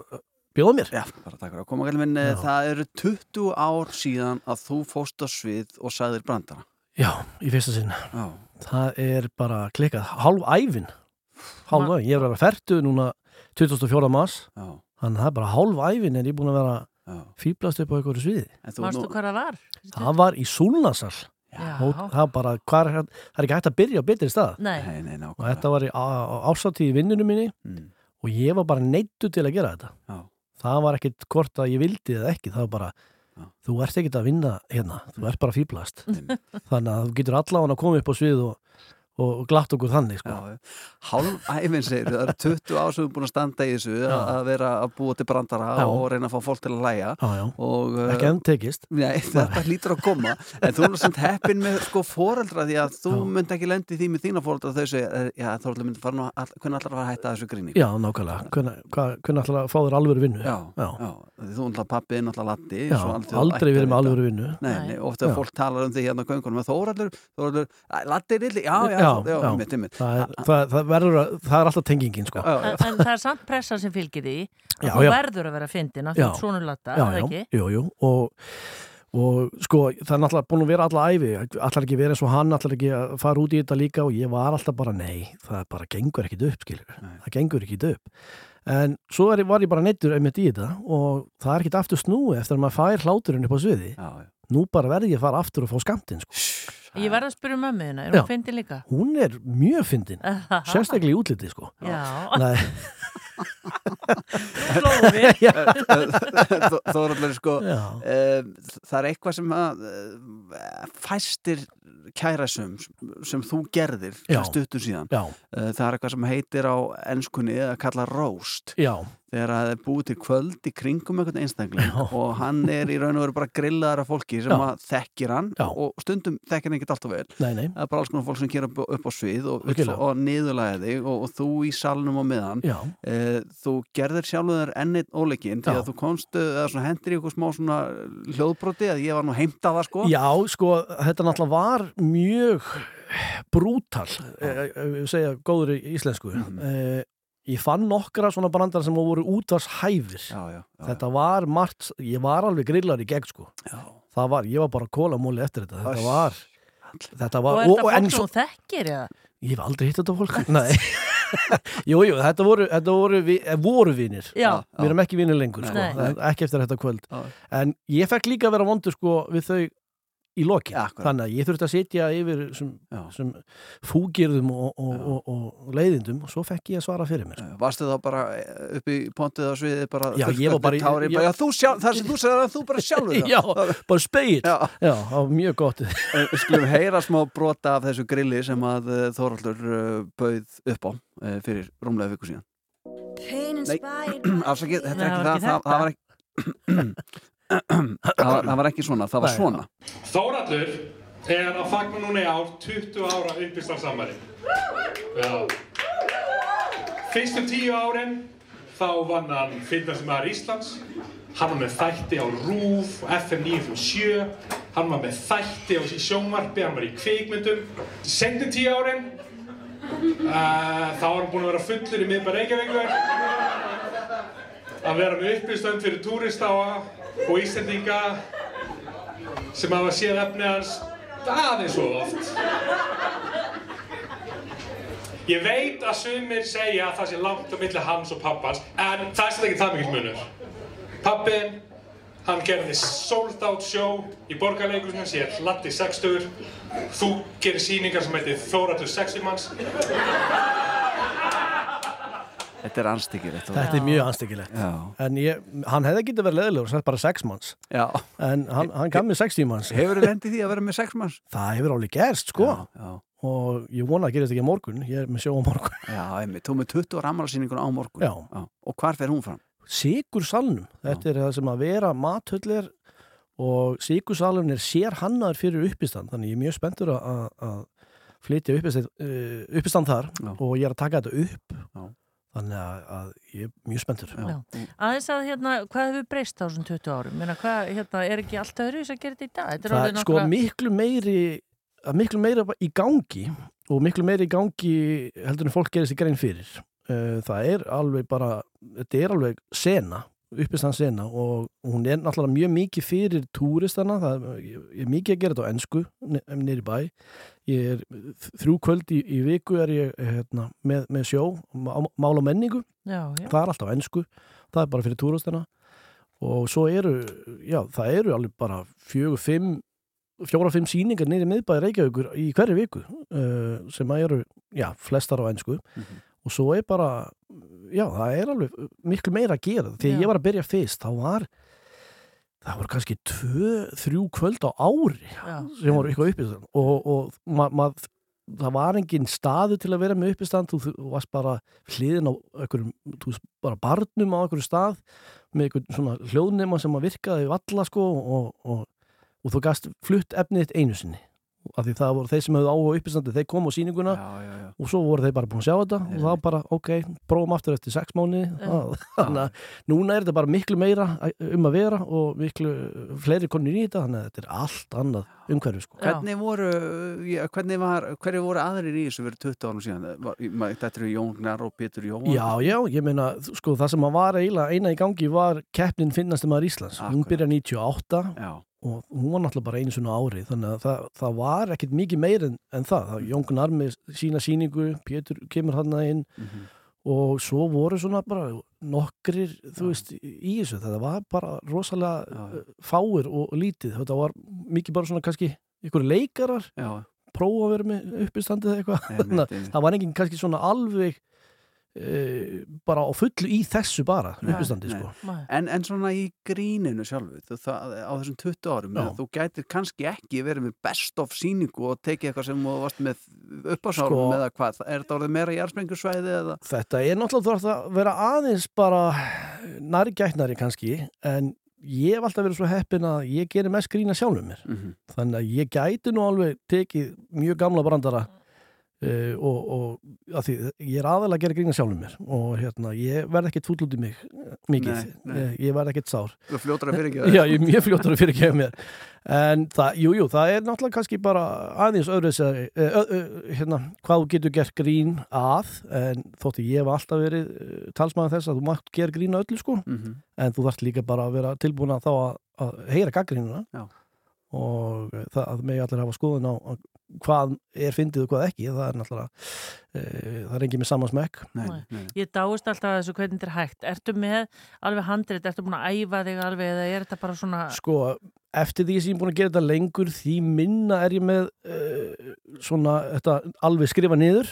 bjóða mér. Já, bara takk fyrir að koma gæli minn. Já. Það eru 20 ár síðan að þú fóst á svið og sagðir brandara. Já, í fyrsta sinn. Já. Það er bara klikkað. Hálf æfin. Hálf æfin. Ég er að vera færtu núna 24. mars. Já. Þannig að það er bara hálf æfin en ég er búin að vera fýblast upp á einhverju sviði. Mástu hvað það var? Það var í Súlnasal. Já. Það bara, hvar, er- það er ekki hægt að byrja á betri stað. Nei. Nei, nei, Og þetta var í ársátíð í vinnunum minni Mm. og ég var bara neittu til að gera þetta. Já. Það var ekkit hvort að ég vildi eða ekki, það var bara, þú ert ekkit að vinna hérna, þú ert bara fýblast. Þannig að þú getur allavega að koma upp á svið og, og glatt okkur þannig, sko. Hálf æfin segir, það eru 20 ár sem við erum búin að standa í þessu Já. að vera að búa til brandara Já. og reyna að fá fólk til að læja uh, Ekki enn tekist. Nei, þetta hlýtur að koma en þú erum samt heppin með sko foreldra því að þú myndi ekki lendi því með þína foreldra þau segja, eh, já, Þorvaldur myndi fara nú all, hvernig allar að fara að hætta þessu gríni Já, nákvæmlega. Hvernig, ætlar að fá þér alvöru vinnu? Já, já. Því þú náttúrulega pappi, náttúrulega Latti aldrei verið með að alvöru vinnu. Nei, nei, ofta fólk talar um því hérna á göngunum að Þóraldur, Þóraldur, "Æ, Latti er. Það, er, það, það, verður að, það er alltaf tengingin, sko. En, en það er samt pressa sem fylgir því að Já, þú já. verður að vera fyndin af því svona latta, já, eða já, ekki? Jú, jú, og, og sko, það er náttúrulega búin að vera alla æfi, allar ekki vera eins og hann, allar ekki að fara út í þetta líka og ég var alltaf bara, nei, það bara gengur ekkit upp, skilur, það gengur ekkit upp. En svo er, var ég bara neittur einmitt í þetta og það er ekkit aftur snúi eftir að maður fær hláturinn upp á sviði. Já, já. Nú bara verði ég að fara aftur og fá skamtinn, sko. Ég verð að spyrja mömmuðina, er Já. hún fyndin líka? Hún er mjög fyndin, sérstaklega í útliti, sko. Já. Nei, Við. Já. Þóraldur, sko Já. um, það er eitthvað sem að uh, fæstir kæra sem, þú gerðir Já. stuttu síðan Já. Uh, það er eitthvað sem heitir á ennskunni að kalla roast Já. þegar það er búið til kvöld í kringum einhvern einstakling og hann er í raun og veru bara grillaðar af fólki sem Já. að þekkir hann Já. og stundum þekkir hann ekkert alltaf vel Nei, nei. það er bara alls konar fólk sem kýra upp, upp á svið og, Virkilega. og niðurlæði og, og þú í salnum á meðan Já. Eh, þú gerðir sjálfur ennit óleikin því að þú komst eh, eða svona hendur í eitthvað smá svona hljóðbroti að ég var nú heimt að það sko Já, sko, þetta náttúrulega var mjög brútal, eh, eh, segja góður í íslensku. Mhm. eh, ég fann nokkra svona brandar sem voru útvarshæfir. Já, já, já, þetta var margt, ég var alveg grillar í gegn, sko. Já. Það var, ég var bara kólamóli eftir þetta. Þetta var, þetta Og var, er þetta fólk sem þekkir, eða? Ég hef aldrei hitt þetta fólk Nei Jú, jú, þetta voru, þetta voru, eh, voru vinir Já. Við erum ekki vinir lengur, sko Ekki eftir þetta kvöld Já. En ég fekk líka að vera vondur, sko, við þau í lokin. Ja, akkurat. Þannig að ég þurfti að sitja yfir sem, sem fúgirðum og, og, og, og leiðindum og svo fekk ég að svara fyrir mér. Varstu þá bara eh, upp í pontið á sviði bara Já, ég var bara í- tári, ég- bara, já, þú sjálf, það sem þú segir að þú bara sjálfur það Já, bara speil Já, Já það var mjög gott. Eh, Við skulum heyra smá brota af þessu grilli sem að eh, Þóraldur uh, bauð upp á fyrir rúmlega viku síðan. Nei, afsakið, þetta er ekki það það, var ekki það var ekki það var, það var ekki svona, það var Nei. svona Þórallur er að fagna núna í ár 20 ára uppistarsamari. Já. Fyrstum tíu árin þá vann hann fyrndarsmaður Íslands. Hann var með þætti á RÚF, FM 957. Hann var með þætti á sjónvarpi, hann var í kvikmyndum. Sendum tíu árin uh, þá var hann búinn að vera fullur í miðbæð Reykjavíkur. Að vera með uppistönd fyrir túrista og Íslendinga sem hafa séð efni hans aðeins svo oft. Ég veit að sumir segja að það sé langt á milli hans og pappans, en það er svolítið ekki það mikill munur. Pappin, hann gerði sold out show í borgarleikusinu, sér Latti 60. Þú gerir síningar sem heitir Þóratur 60 manns. Þetta er anstíkilegt Þetta er mjög anstekilegt Já. En ég, hann hefði getið verið leðilegur og sett bara sex manns Já. En hann, hann gaf mér 60 manns Hefur þið lendið því að vera með sex manns? Það hefur alveg gerst, sko Já, já. Og ég vona að gerist ekki á morgun Ég er með sjó á morgun Já, einmitt, þú með 20 rammarsýningun á morgun Já. Og hvar fer hún fram? Sigur salnum Þetta er það sem að vera mathullir Og Sigur salun er sér hannaður fyrir uppistand Þannig ég er mjög spenntur að- flytja uppistand, uh, uppistand þar. Og ég er að taka þetta upp Já. Þannig að, að ég er mjög spenntur Já. Aðeins að hérna, hvað hefur breyst á þessum 20 árum? Meina, hvað, hérna, er ekki allt öðru að gera þetta í dag? Þetta er það er sko nokkra- miklu meiri að miklu meira í gangi og miklu meiri í gangi heldur en fólk gerir sér grein fyrir Eh, það er alveg bara þetta er alveg sena uppistand sena og hún er náttúrulega mjög mikið fyrir túristana það er, ég er mikið að gera þetta á ennsku nýri bæ ég er þrjú kvöld í, í viku er ég hérna, með, með sjó má- mál og menningu. Já, já. það er alltaf ennsku það er bara fyrir túristana og svo eru, já, það eru alveg bara fjögur, fimm fjóra, fimm síningar í miðbæði Reykjavíkur í hverju viku uh, sem að eru, já, flestar á ennsku og svo er bara já, það er alveg miklu meira að gera. Þegar ég var að byrja fyrst, þá var það voru kannski tvö, þrjú kvöld á ári Já. sem voru eitthvað uppistand og, og ma, ma, það var engin staðu til að vera með uppistand. Þú, þú varst bara hliðin á einhverjum, þú veist, bara barnum á einhverjum stað með einhvern svona hljóðnema sem að virkaði valla sko og, og, og þú gast flutt efnið þitt einu sinni af því það voru þeir sem hefðu áhuga uppistandi þeir komu á sýninguna já, já, já. og svo voru þeir bara búin að sjá þetta og þá bara, ok, prófum aftur eftir sex mánu þannig að núna er þetta bara miklu meira um að vera og miklu fleiri konur í þetta þannig að þetta er allt annað umhverfi sko. Hvernig voru, já, hvernig var, hverju voru aðrir í þessu fyrir 20 árum síðan? Þetta eru Jón Gnar og Pétur Jóhann. Já, já, ég meina, sko, það sem að var eina í gangi var keppnin finnast maður Íslands. Hún byrja 98 já. Og hún var náttúrulega bara einu svona ári þannig að það, það var ekkit mikið meir en, en það. það Jón Gunnar með sína síningu, Pétur kemur hann inn og svo voru svona bara nokkrir, þú veist, í þessu. Það var bara rosalega já. fáir og lítið. Þetta var mikið bara svona kannski ykkur leikarar já. prófa að vera með uppistandið eða eitthvað. Þannig að það var enginn kannski svona alveg e, bara á fullu í þessu bara uppistandi sko. En, en svona í gríninu sjálfu þú, það, á þessum 20 árum Já. þú gætir kannski ekki verið með best of síningu og tekið eitthvað sem þú varst með uppásárum Sko- eða hvað, er þetta orðið meira jærsmengursvæði eða? Þetta er náttúrulega þú þarf að vera aðeins bara nærgætnari kannski en ég hef alltaf verið svo heppin að ég gerir mest grína sjálfum mér Mhm. þannig að ég gæti nú alveg tekið mjög gamla brandara Uh, og, og því ég er aðalega að gera grína sjálfum mér og hérna, ég verð ekkert fúll út í mig eh, mikið, Nei, nei. Ég, ég verð ekkert sár Þú fljótur að fyrirgefa þér. Já, ég er mjög fljótur að fyrirgefa mér en það, jú, jú, það er náttúrulega kannski bara aðeins öðru uh, uh, hérna, hvað þú getur gert grín að en þótti ég hef alltaf verið talsmaður þess að þú mátt gera grín að öllu sko Mhm. en þú þarft líka bara að vera tilbúin að þá að, að heyra gaggrínuna Já. og eh, það að megi allir hafa skoðun á á hvað er fyndið og hvað ekki. Það er náttúrulega e, það er engin með saman smekk. Nei, nei. Ég dáist alltaf að þessu hvernig þetta er hægt. Ertu með alveg handrið, ertu búin að æfa þig alveg eða er þetta bara svona sko, eftir því sem ég er búin að gera þetta lengur því minna er ég með uh, svona, þetta alveg skrifa niður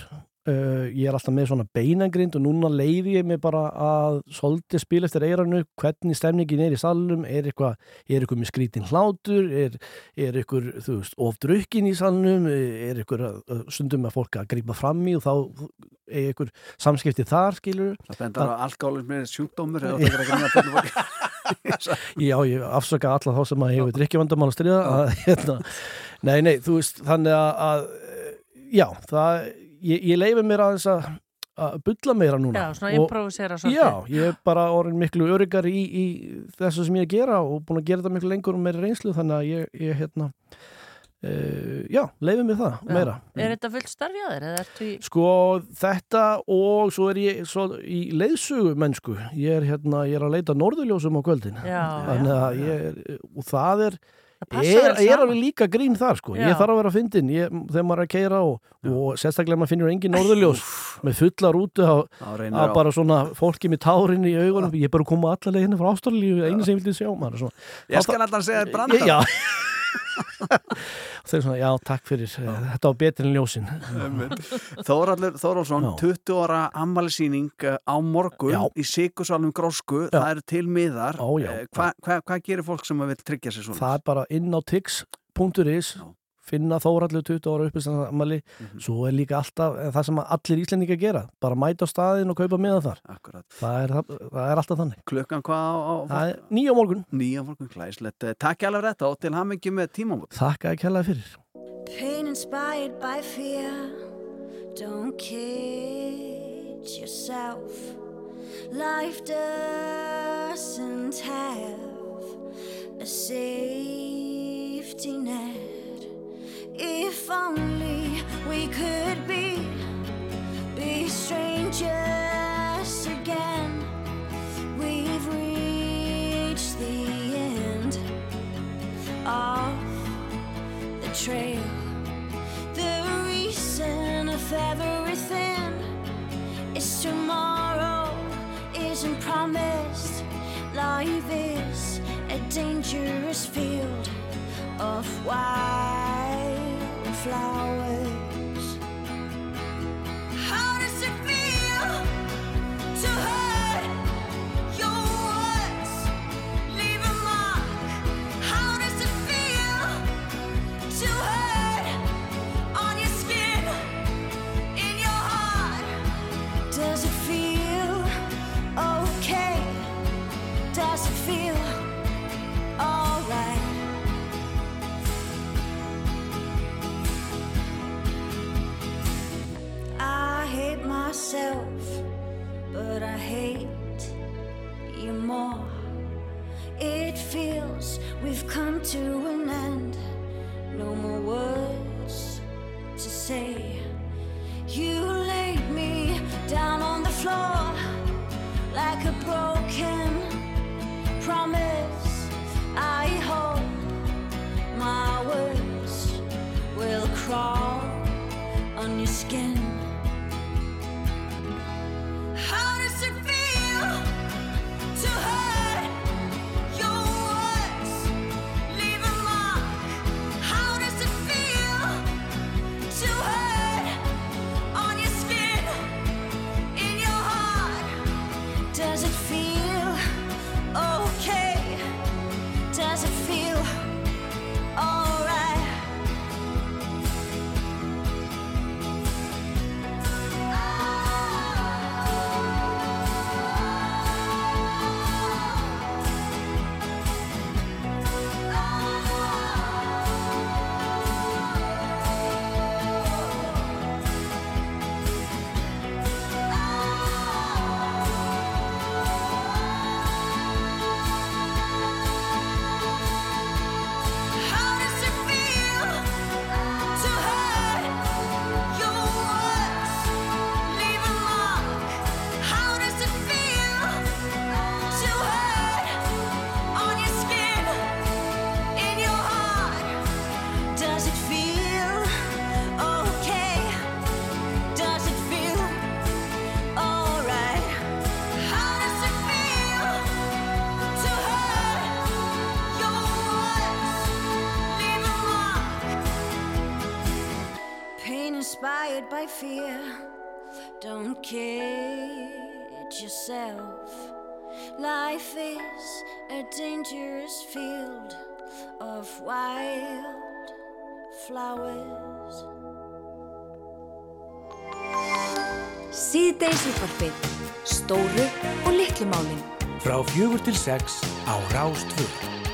uh, ég er alltaf með svona beinangrind og núna leiði ég mig bara að svolítið spila eftir eiranu hvernig stemningin er í salnum? Er eitthvað, er eitthvað með skrítin hlátur? Er, er eitthvað, þú veist, ofdrukkin í salnum, er eitthvað uh, stundum að fólk að grípa fram í og þá er eitthvað samskipti þar, skilur Það bendar að alkálism er sjúkdómur eða það er ekki að grína fólk Já, ég afsaka alla þá sem að hefur drikkjavandamál að að, hérna, Nei, nei, þú veist þannig að, að já, það ég, ég leifi mér aðeins að að bulla meira núna. Já, svona improvisera svolítið. Já, ég er bara orðin miklu öryggar í, í þessu sem ég er gera og búin að gera þetta miklu lengur og meira reynslu þannig að ég, ég hérna uh, já, leifi mér það meira. Er þetta fullt ertu í Sko þetta og svo er ég svo, í leiðsugu mennsku. Ég er hérna, ég er að leita norðurljósum á kvöldin. Já, ég er og það er er, er alveg líka grín þar sko. Já. ég þarf að vera að fyndin ég, þegar maður er að keira og, og sérstaklega maður finnur engin norðurljós með fulla rútu á, reynir að bara svona fólki með tárin í augunum. Ég er bara að koma allar leiðinu frá Ástralíu einu sem ég vildi sjá maður Ég skal allan segja þér brandar. Já þeir svona, já, takk fyrir já. þetta var betur en ljósin Þóraldur Þórálsson, 20 ára ammælisýning á morgun Já. í Sigursalum Grósku, það eru til miðar Ó, já. Eh, Hvað hva, hva gerir fólk sem vil tryggja sér svona? það er bara inn á tix.is finna Þóraldur 20 ára uppistansamali Mhm. svo er líka alltaf eh, það sem allir íslendingar gera bara mæta á staðin og kaupa miða þar Akkurat. það er, það, það er alltaf þannig Klukkan hvað á, á það er nýja morgun nýja morgun klæslegt Takk alveg þetta og til hamingi með tímamót Þakka ekki hella fyrir Pain inspired by fear. Don't kid yourself. Life doesn't have a safety net. If only we could be be strangers again. We've reached the end of the trail. The reason of everything is tomorrow isn't promised. Life is a dangerous field of wildflowers. How does it feel to hurt myself, but I hate you more. It feels we've come to an end. No more words to say. You laid me down on the floor like a broken promise. I hope my words will crawl on your skin. How does it feel to hurt by fear. Don't kid yourself. Life is a dangerous field of wild flowers. Síðdeis útvarpið. Stóru og litlu málin. Frá fjögur til sex á Rástvö.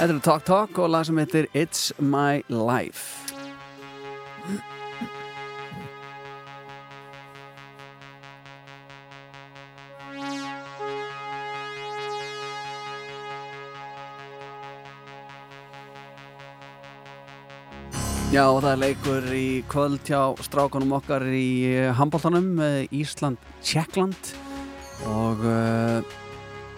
Þetta er Talk Talk og lag sem heitir It's My Life. Já, það er leikur í kvöld hjá strákunum okkar í handbóltanum Ísland-Tjekkland og uh,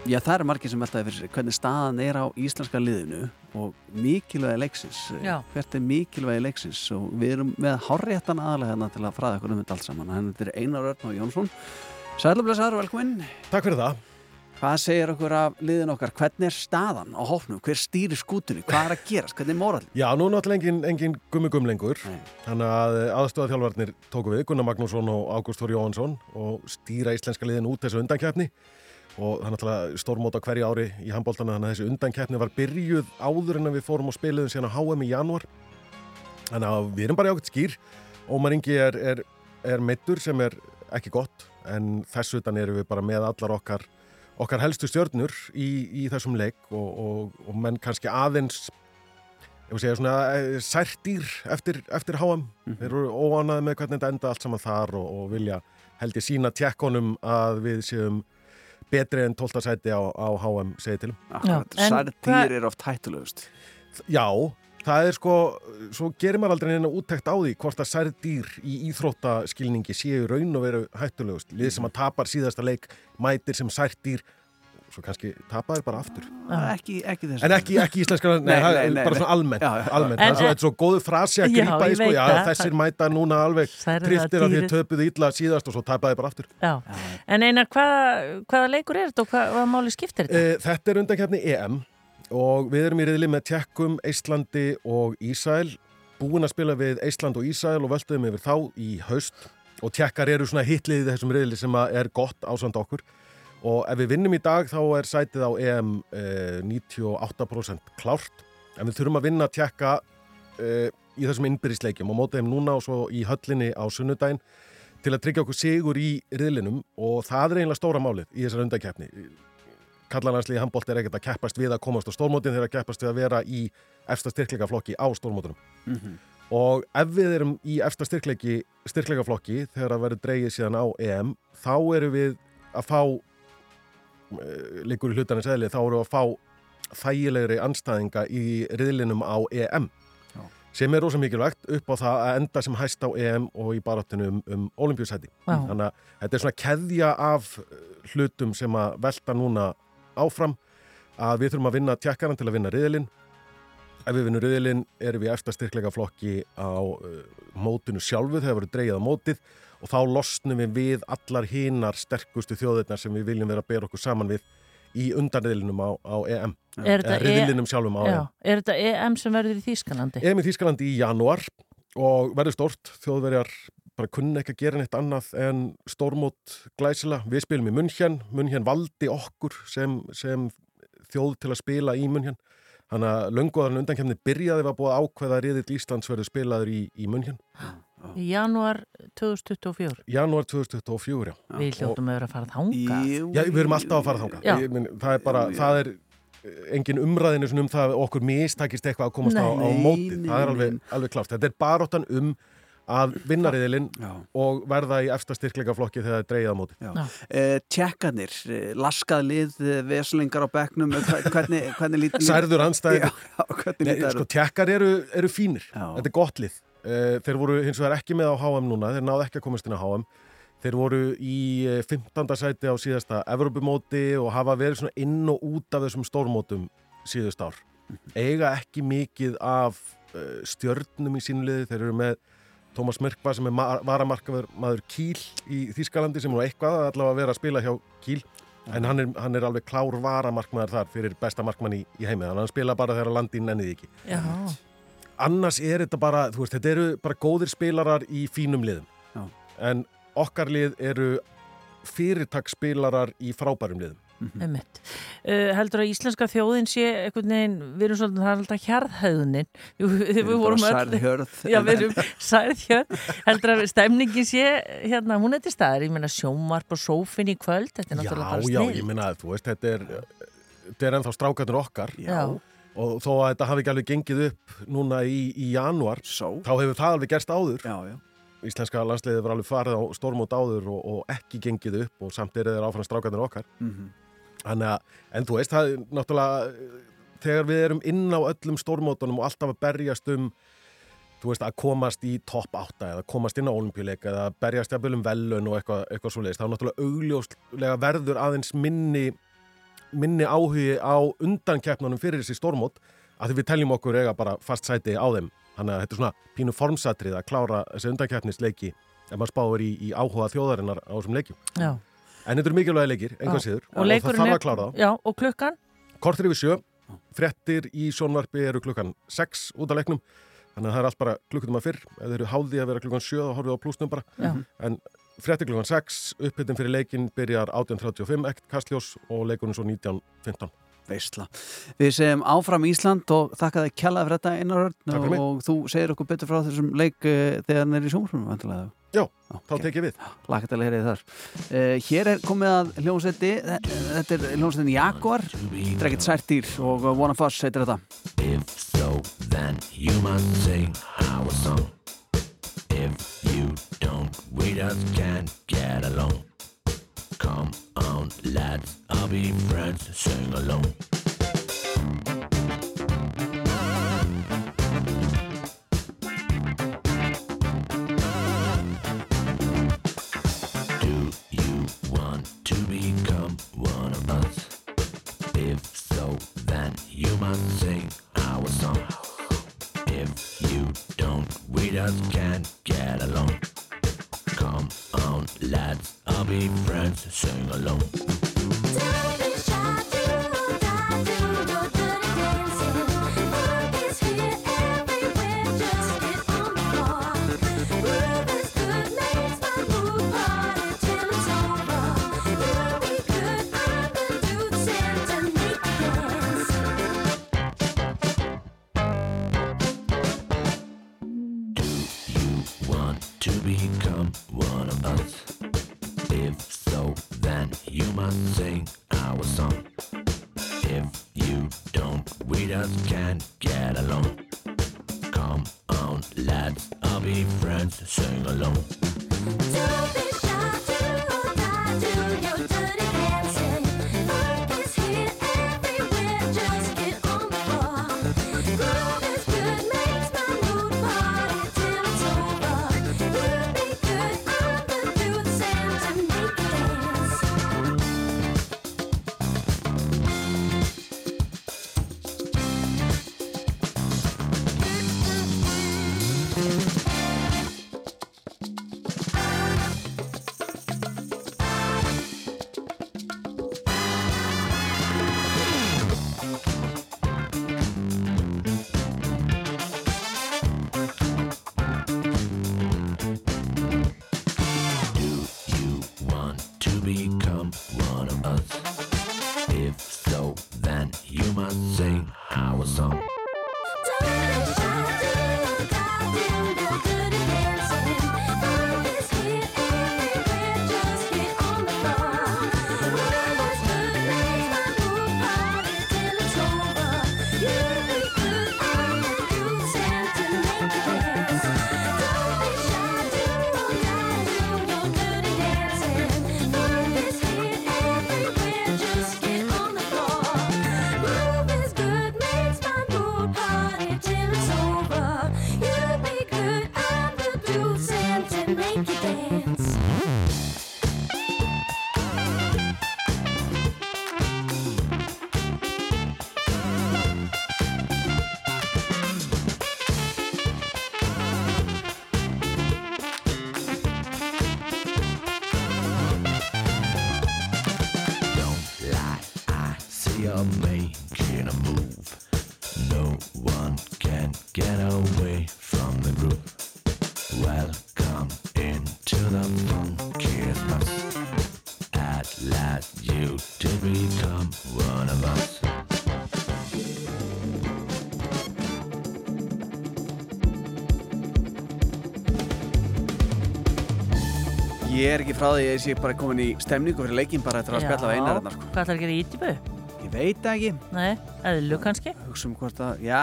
já, það eru margir sem veltaði fyrir sig hvernig staðan er á íslenska liðinu og mikilvægi leiksins Já. hvert er mikilvægi leiksins og við erum með hárréttan aðalega hérna til að fræða okkur um þetta allt saman hann er Einar Örn og Jónsson Sælublesaður, velkominn Takk fyrir það Hvað segir okkur af liðin okkar? Hvernig er staðan á hófnum? Hver stýrir skútunni? Hvað er að gerast? Hvernig er morall? Já, nú er náttúrulega engin, engin gummi gum lengur þannig að aðstöða þjálfarnir tóku við Gunnar Magnússon og Ágúst Þór Jóhansson og stýra íslenska liðin út þessu undankeppni og það er náttúrulega stórmót á hverju ári í handbóltana þannig að þessi undankeppni var byrjuð áður en við fórum og spiliðum síðan á HM í janúar. Þannig að við erum bara í ákveðt skýr. Ómar Ingi er, er, er meittur sem er ekki gott en þess utan erum við bara með allar okkar okkar helstu stjörnur í, í þessum leik og, og, og menn kannski aðeins ég vil segja svona eh, særtýr eftir, eftir HM þeir eru óanaði með hvernig þetta enda allt saman þar og, og vilja held ég sína tjekkonum að við séum betri en 12. sæti á, á HM segi til Akkurat, særtýr er oft hættulegust Já, það er sko svo gerir maður aldrei neina úttekt á því hvort að særtýr í íþróttaskilningi séu raun og veru hættulegust lið sem að tapar síðasta leik mætir sem særtýr svo kannski tapa þér bara aftur. Ekki, ekki þess En ekki, ekki íslenska, nei, Nei, það nei, er nei, bara svona almennt, Já, almennt. En- það er svo, góðu frasi að grípa í sko, já, þessir mæta núna alveg því að dýrið. töpuðu illa síðast og svo tapaði bara aftur. Já. En einar, hvaða, hvaða leikur er þetta og hvað, hvaða máli skiptir þetta? Eh, Þetta er undankefni EM og við erum í riðli með Tjekkum, Íslandi og Ísæl búin að spila við Ísland og Ísæl og völduðum yfir þá í haust. Og Tjekkar eru svona hitliðið í þessum riðli sem að er gott ásand okkur og ef við vinnum í dag þá er sætið á EM eh, 98% klárt. En við þurfum að vinna Tjekka eh, í þessum innbyrðisleikjum og móta þeim núna og svo í höllinni á sunnudaginn til að tryggja okkur sigur í riðlinum. Og það er eiginlega stóra málið í þessar undakeppni kallanarslið handbólt er ekkert að keppast við að komast á stórmótin þeir að keppast við að vera í efsta styrkleikaflokki á stórmótunum. Mhm. og ef við erum í efsta styrkleikaflokki þegar að verður dreigið síðan á EM þá erum við að fá líkur í hlutarnins eðli þá erum við að fá þægilegri anstæðinga í riðlinum á EM Já. sem er rosa mikilvægt upp á það að enda sem hæst á EM og í baráttinu um, um olimpíusæti þannig að þetta er svona keðja af uh, hlutum sem að velta núna áfram að við þurfum að vinna tjekkaran til að vinna riðilinn. Ef við vinnum riðilinn erum við eftir styrkleika flokki á uh, mótinu sjálfu þegar verður dreigið á mótið og þá losnum við við allar hinar sterkustu þjóðirnar sem við viljum vera að bera okkur saman við í undanriðlinum á, á EM Er þetta eða riðlinum sjálfum á Já. EM Er þetta EM sem verður í Þýskalandi? EM í Þýskalandi í janúar og verður stórt þjóðverjar bara kunni ekki að gera neitt annað en stórmót glæsila. Við spilum í München, München valdi okkur sem, sem þjóð til að spila í München. Þannig að lönguðarinn undankemni byrjaði var búið að ákveða að riðill Íslands verður spilaður í, í München. Í janúar 2024? Janúar 2024, já. Við hljóttum að vera að fara þanga. Já, við erum alltaf að fara. Já. Ég minn, Það er bara, það er engin umræðinu um það að okkur mistakist eitthvað að komast á, á Nei, mótið. nei, Það er alveg, nei. alveg klárt. Þetta er baróttan um að vinna riðilinn og verða í efsta styrkleika flokki þegar það er dreigið á móti. Eh, Tjekkanir, eh, laskað lið, eh, veslingar á bekknum, eh, hva- hvernig, hvernig lít... Særður. Já, já, Nei, það sko, tjekkar eru, eru fínir. Þetta er gott lið. Eh, Þeir voru hins vegar ekki með á HM núna, þeir náðu ekki að komast inn á HM. Þeir voru í eh, 15. sæti á síðasta Evropumóti og hafa verið inn og út af þessum stórmótum síðust ár. Eiga ekki mikið af uh, stjörnum í sínliði. Þeir eru með Tómas Mörkva sem er varamarkaður Kíl í Þýskalandi sem er eitthvað að allavega vera að spila hjá Kíl. En hann er, hann er alveg klár varamarkmaður þar fyrir besta markmann í, í heimið. Að hann spila bara þegar landin ennið ekki. Já. Annars er þetta bara, þú veist, þetta eru bara góðir spilarar í fínum liðum. Já. En okkar lið eru fyrirtagsspilarar í frábærum liðum. Einmitt. Uh, heldur að íslenska þjóðin sé einhvern veginn, við erum svolítið, það er alltaf hjarðhauðunin við, við, erum bara vorum öll- særðhjörð. Já, við erum særðhjörð heldur að stemningin sé hérna, hún er til staðar, ég meina sjómarp og sófin í kvöld, þetta er náttúrulega bara Já, já, snill ég að þú veist, þetta er, þetta er ennþá strákarnir okkar. Já. Og þó að þetta hafi ekki alveg gengið upp núna í, í janúar so. þá hefur það alveg gerst áður já, já. Íslenska landsliðið var alveg farið á stormót áður og, og ekki gengið upp og samt er þeir áfram strákarnir okkar Mhm. Þannig að, en þú veist, það náttúrulega, þegar við erum inn á öllum stórmótunum og alltaf að berjast um, þú veist, að komast í topp 8 eða komast inn á olimpíuleik eða berjast jafnvel um velun og eitthvað, eitthvað svo leiðist, þá náttúrulega augljóslega verður aðeins minni, minni áhugi á undankeppnunum fyrir þessi stórmót, að því við teljum okkur eiga bara fast sæti á þeim. Þannig að þetta er svona pínu formsatrið að klára þessi undankeppnisleiki ef maður spáir í, í áhuga þjóðarinnar á þessum leikjum. Já. En þetta eru mikilvægi leikir, einhvað Já. síður, Og og það þarf að klára þá. Já, og klukkan? Kortir yfir sjö, frettir í sjónvarpi eru klukkan 6 út af leiknum, þannig að það er allt bara klukkutum að fyrr, þeir eru háði að vera klukkan 7 þá horfið á plúsnum bara, Já. en frettir klukkan 6, upphittin fyrir leikin byrjar 18.35, ekkert kastljós og leikurinn svo 19.15. Veistla. Við segjum áfram Ísland og þakka þið kjallaði fyrir þetta einar Takk og, þú segir okkur betur frá þessum leik uh, þegar hann er í sjónvarpunum Já, þá tek ég við. Til að heyra þið þar. Uh, Hér er komið að hljómsveiti þetta er hljómsveitin Jaguar. Þetta er ekkert sært dýr og One of Us heitir þetta. If so, then you must sing our song. If you don't, we just can't get along. Come on, lads, I'll be friends, sing along. Do you want to become one of us? If so, then you must sing our song. If you don't, we just can't baby. Ég er ekki frá því að ég sé bara komin í stemningu fyrir leikin bara eftir að spjalla á einar hérna sko. Hvað ætlar að gera í Ítibu? Ég veit ekki. Nei, eðlu kannski. Hugsa um hvort að, já.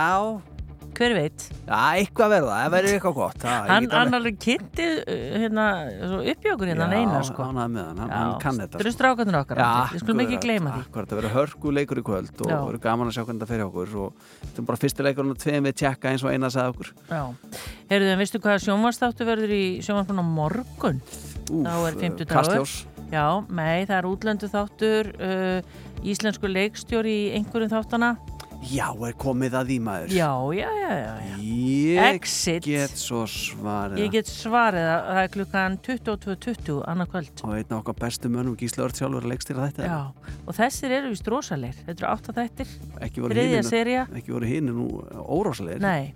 Hver veit? Já, eitthvað verða, það verður eitthvað gott. Ég Hann, hann alveg- kynnti uh, hérna, okkur hérna hann eina sko. Já, ánægð með hann, hann, hann kann þetta. Þetta eru strákarnir okkar. Við skulum ekki gleyma því. Akkurat, það verður hörku leikur í kvöld og verður gaman að sjá hvernig það hjá okkur og þetta er bara fyrsti leikurinn og tveim við tjekka eins og eina sagði okkur. Já. Heyrðu, en veistu hvað sjónvarsþáttu verður í sjónvarspunna morgun? Úf, Þá er eh, 50 dagur. Já, nei, það er útlöndu þáttur, uh, íslensku leikstjóri í einhverjum þáttana. Já, er komið að því maður. Já, já, já, já. Ég Exit. get svo svarið. Ég get svarið að það er klukkan 22.20 annað kvöld. Og einn af okkar bestu mönnum, Gísla Örd sjálfur, að leikstýra þetta. Já, og þessir eru vist rosalegir. Þetta eru þriðja hinir- seria. Ekki voru hinn nú órósalegir. Nei,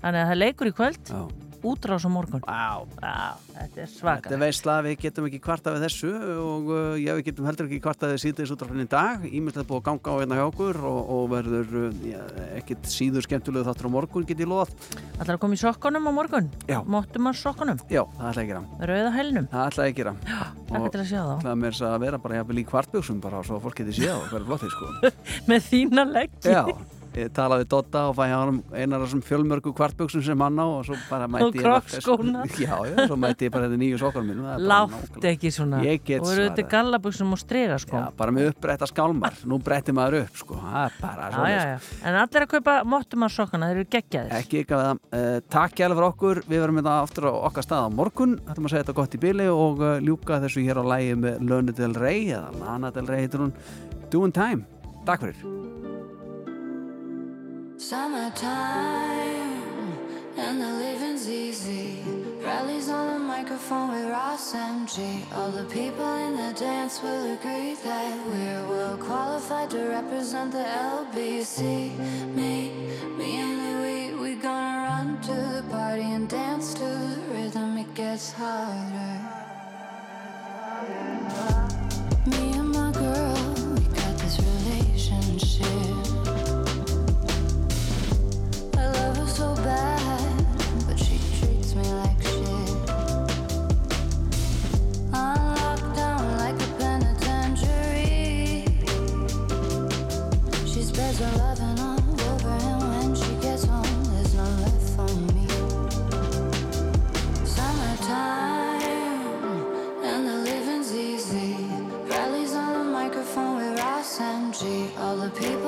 þannig að það er leikur í kvöld, Já. Útrás á morgun. Á. Já, þetta er svaka. Þetta er veistla, við getum ekki kvarta við þessu og uh, já, við getum heldur ekki kvarta við síðdeis útrafinn í dag. Ímyndið búið að ganga á hérna hjá okkur og, og verður uh, já, ekkit síður skemmtilegu þáttur á morgun, get ég loðað. Það er að koma í sokkunum á morgun? Já. Móttum að sokkunum? Já, það ætla ég að. Rauða hælnum? Það ætla ég að. Takk til að sjá þá. Það er mér að vera bara í kvartbjöksum bara svo að fólk verður flottið sko. Með þína leggji? Já, ég talaði við Dotta og fæði hann einar af þessum fjölmörgu kvartbjöksum sem hann á og svo bara mæti Og ég. Já, já, svo mæti ég bara þetta nýju sokkar bara Látt ekki svona. Ég Og eru þetta gallabuxum og strega sko. Já, bara með upprætta skálmar. Nú bretti maður upp, sko. Það er bara já. En allir að kaupa móttum að sokkana, þeir eru geggjaðir. Ekki ykkar við það. Uh, takk hjálpa fyrir okkur. Við verum þetta aftur á okkar stað á morgun. Ætlum að segja þetta gott í bili og uh, ljúka þessu hér á lægi með Lana Del Rey eða Lana Summertime and the living's easy. Rallies on the microphone with Ross MG. All the people in the dance will agree that we're well qualified to represent the LBC. Me, me and Louis, we gonna run to the party and dance to the rhythm. It gets harder. Me people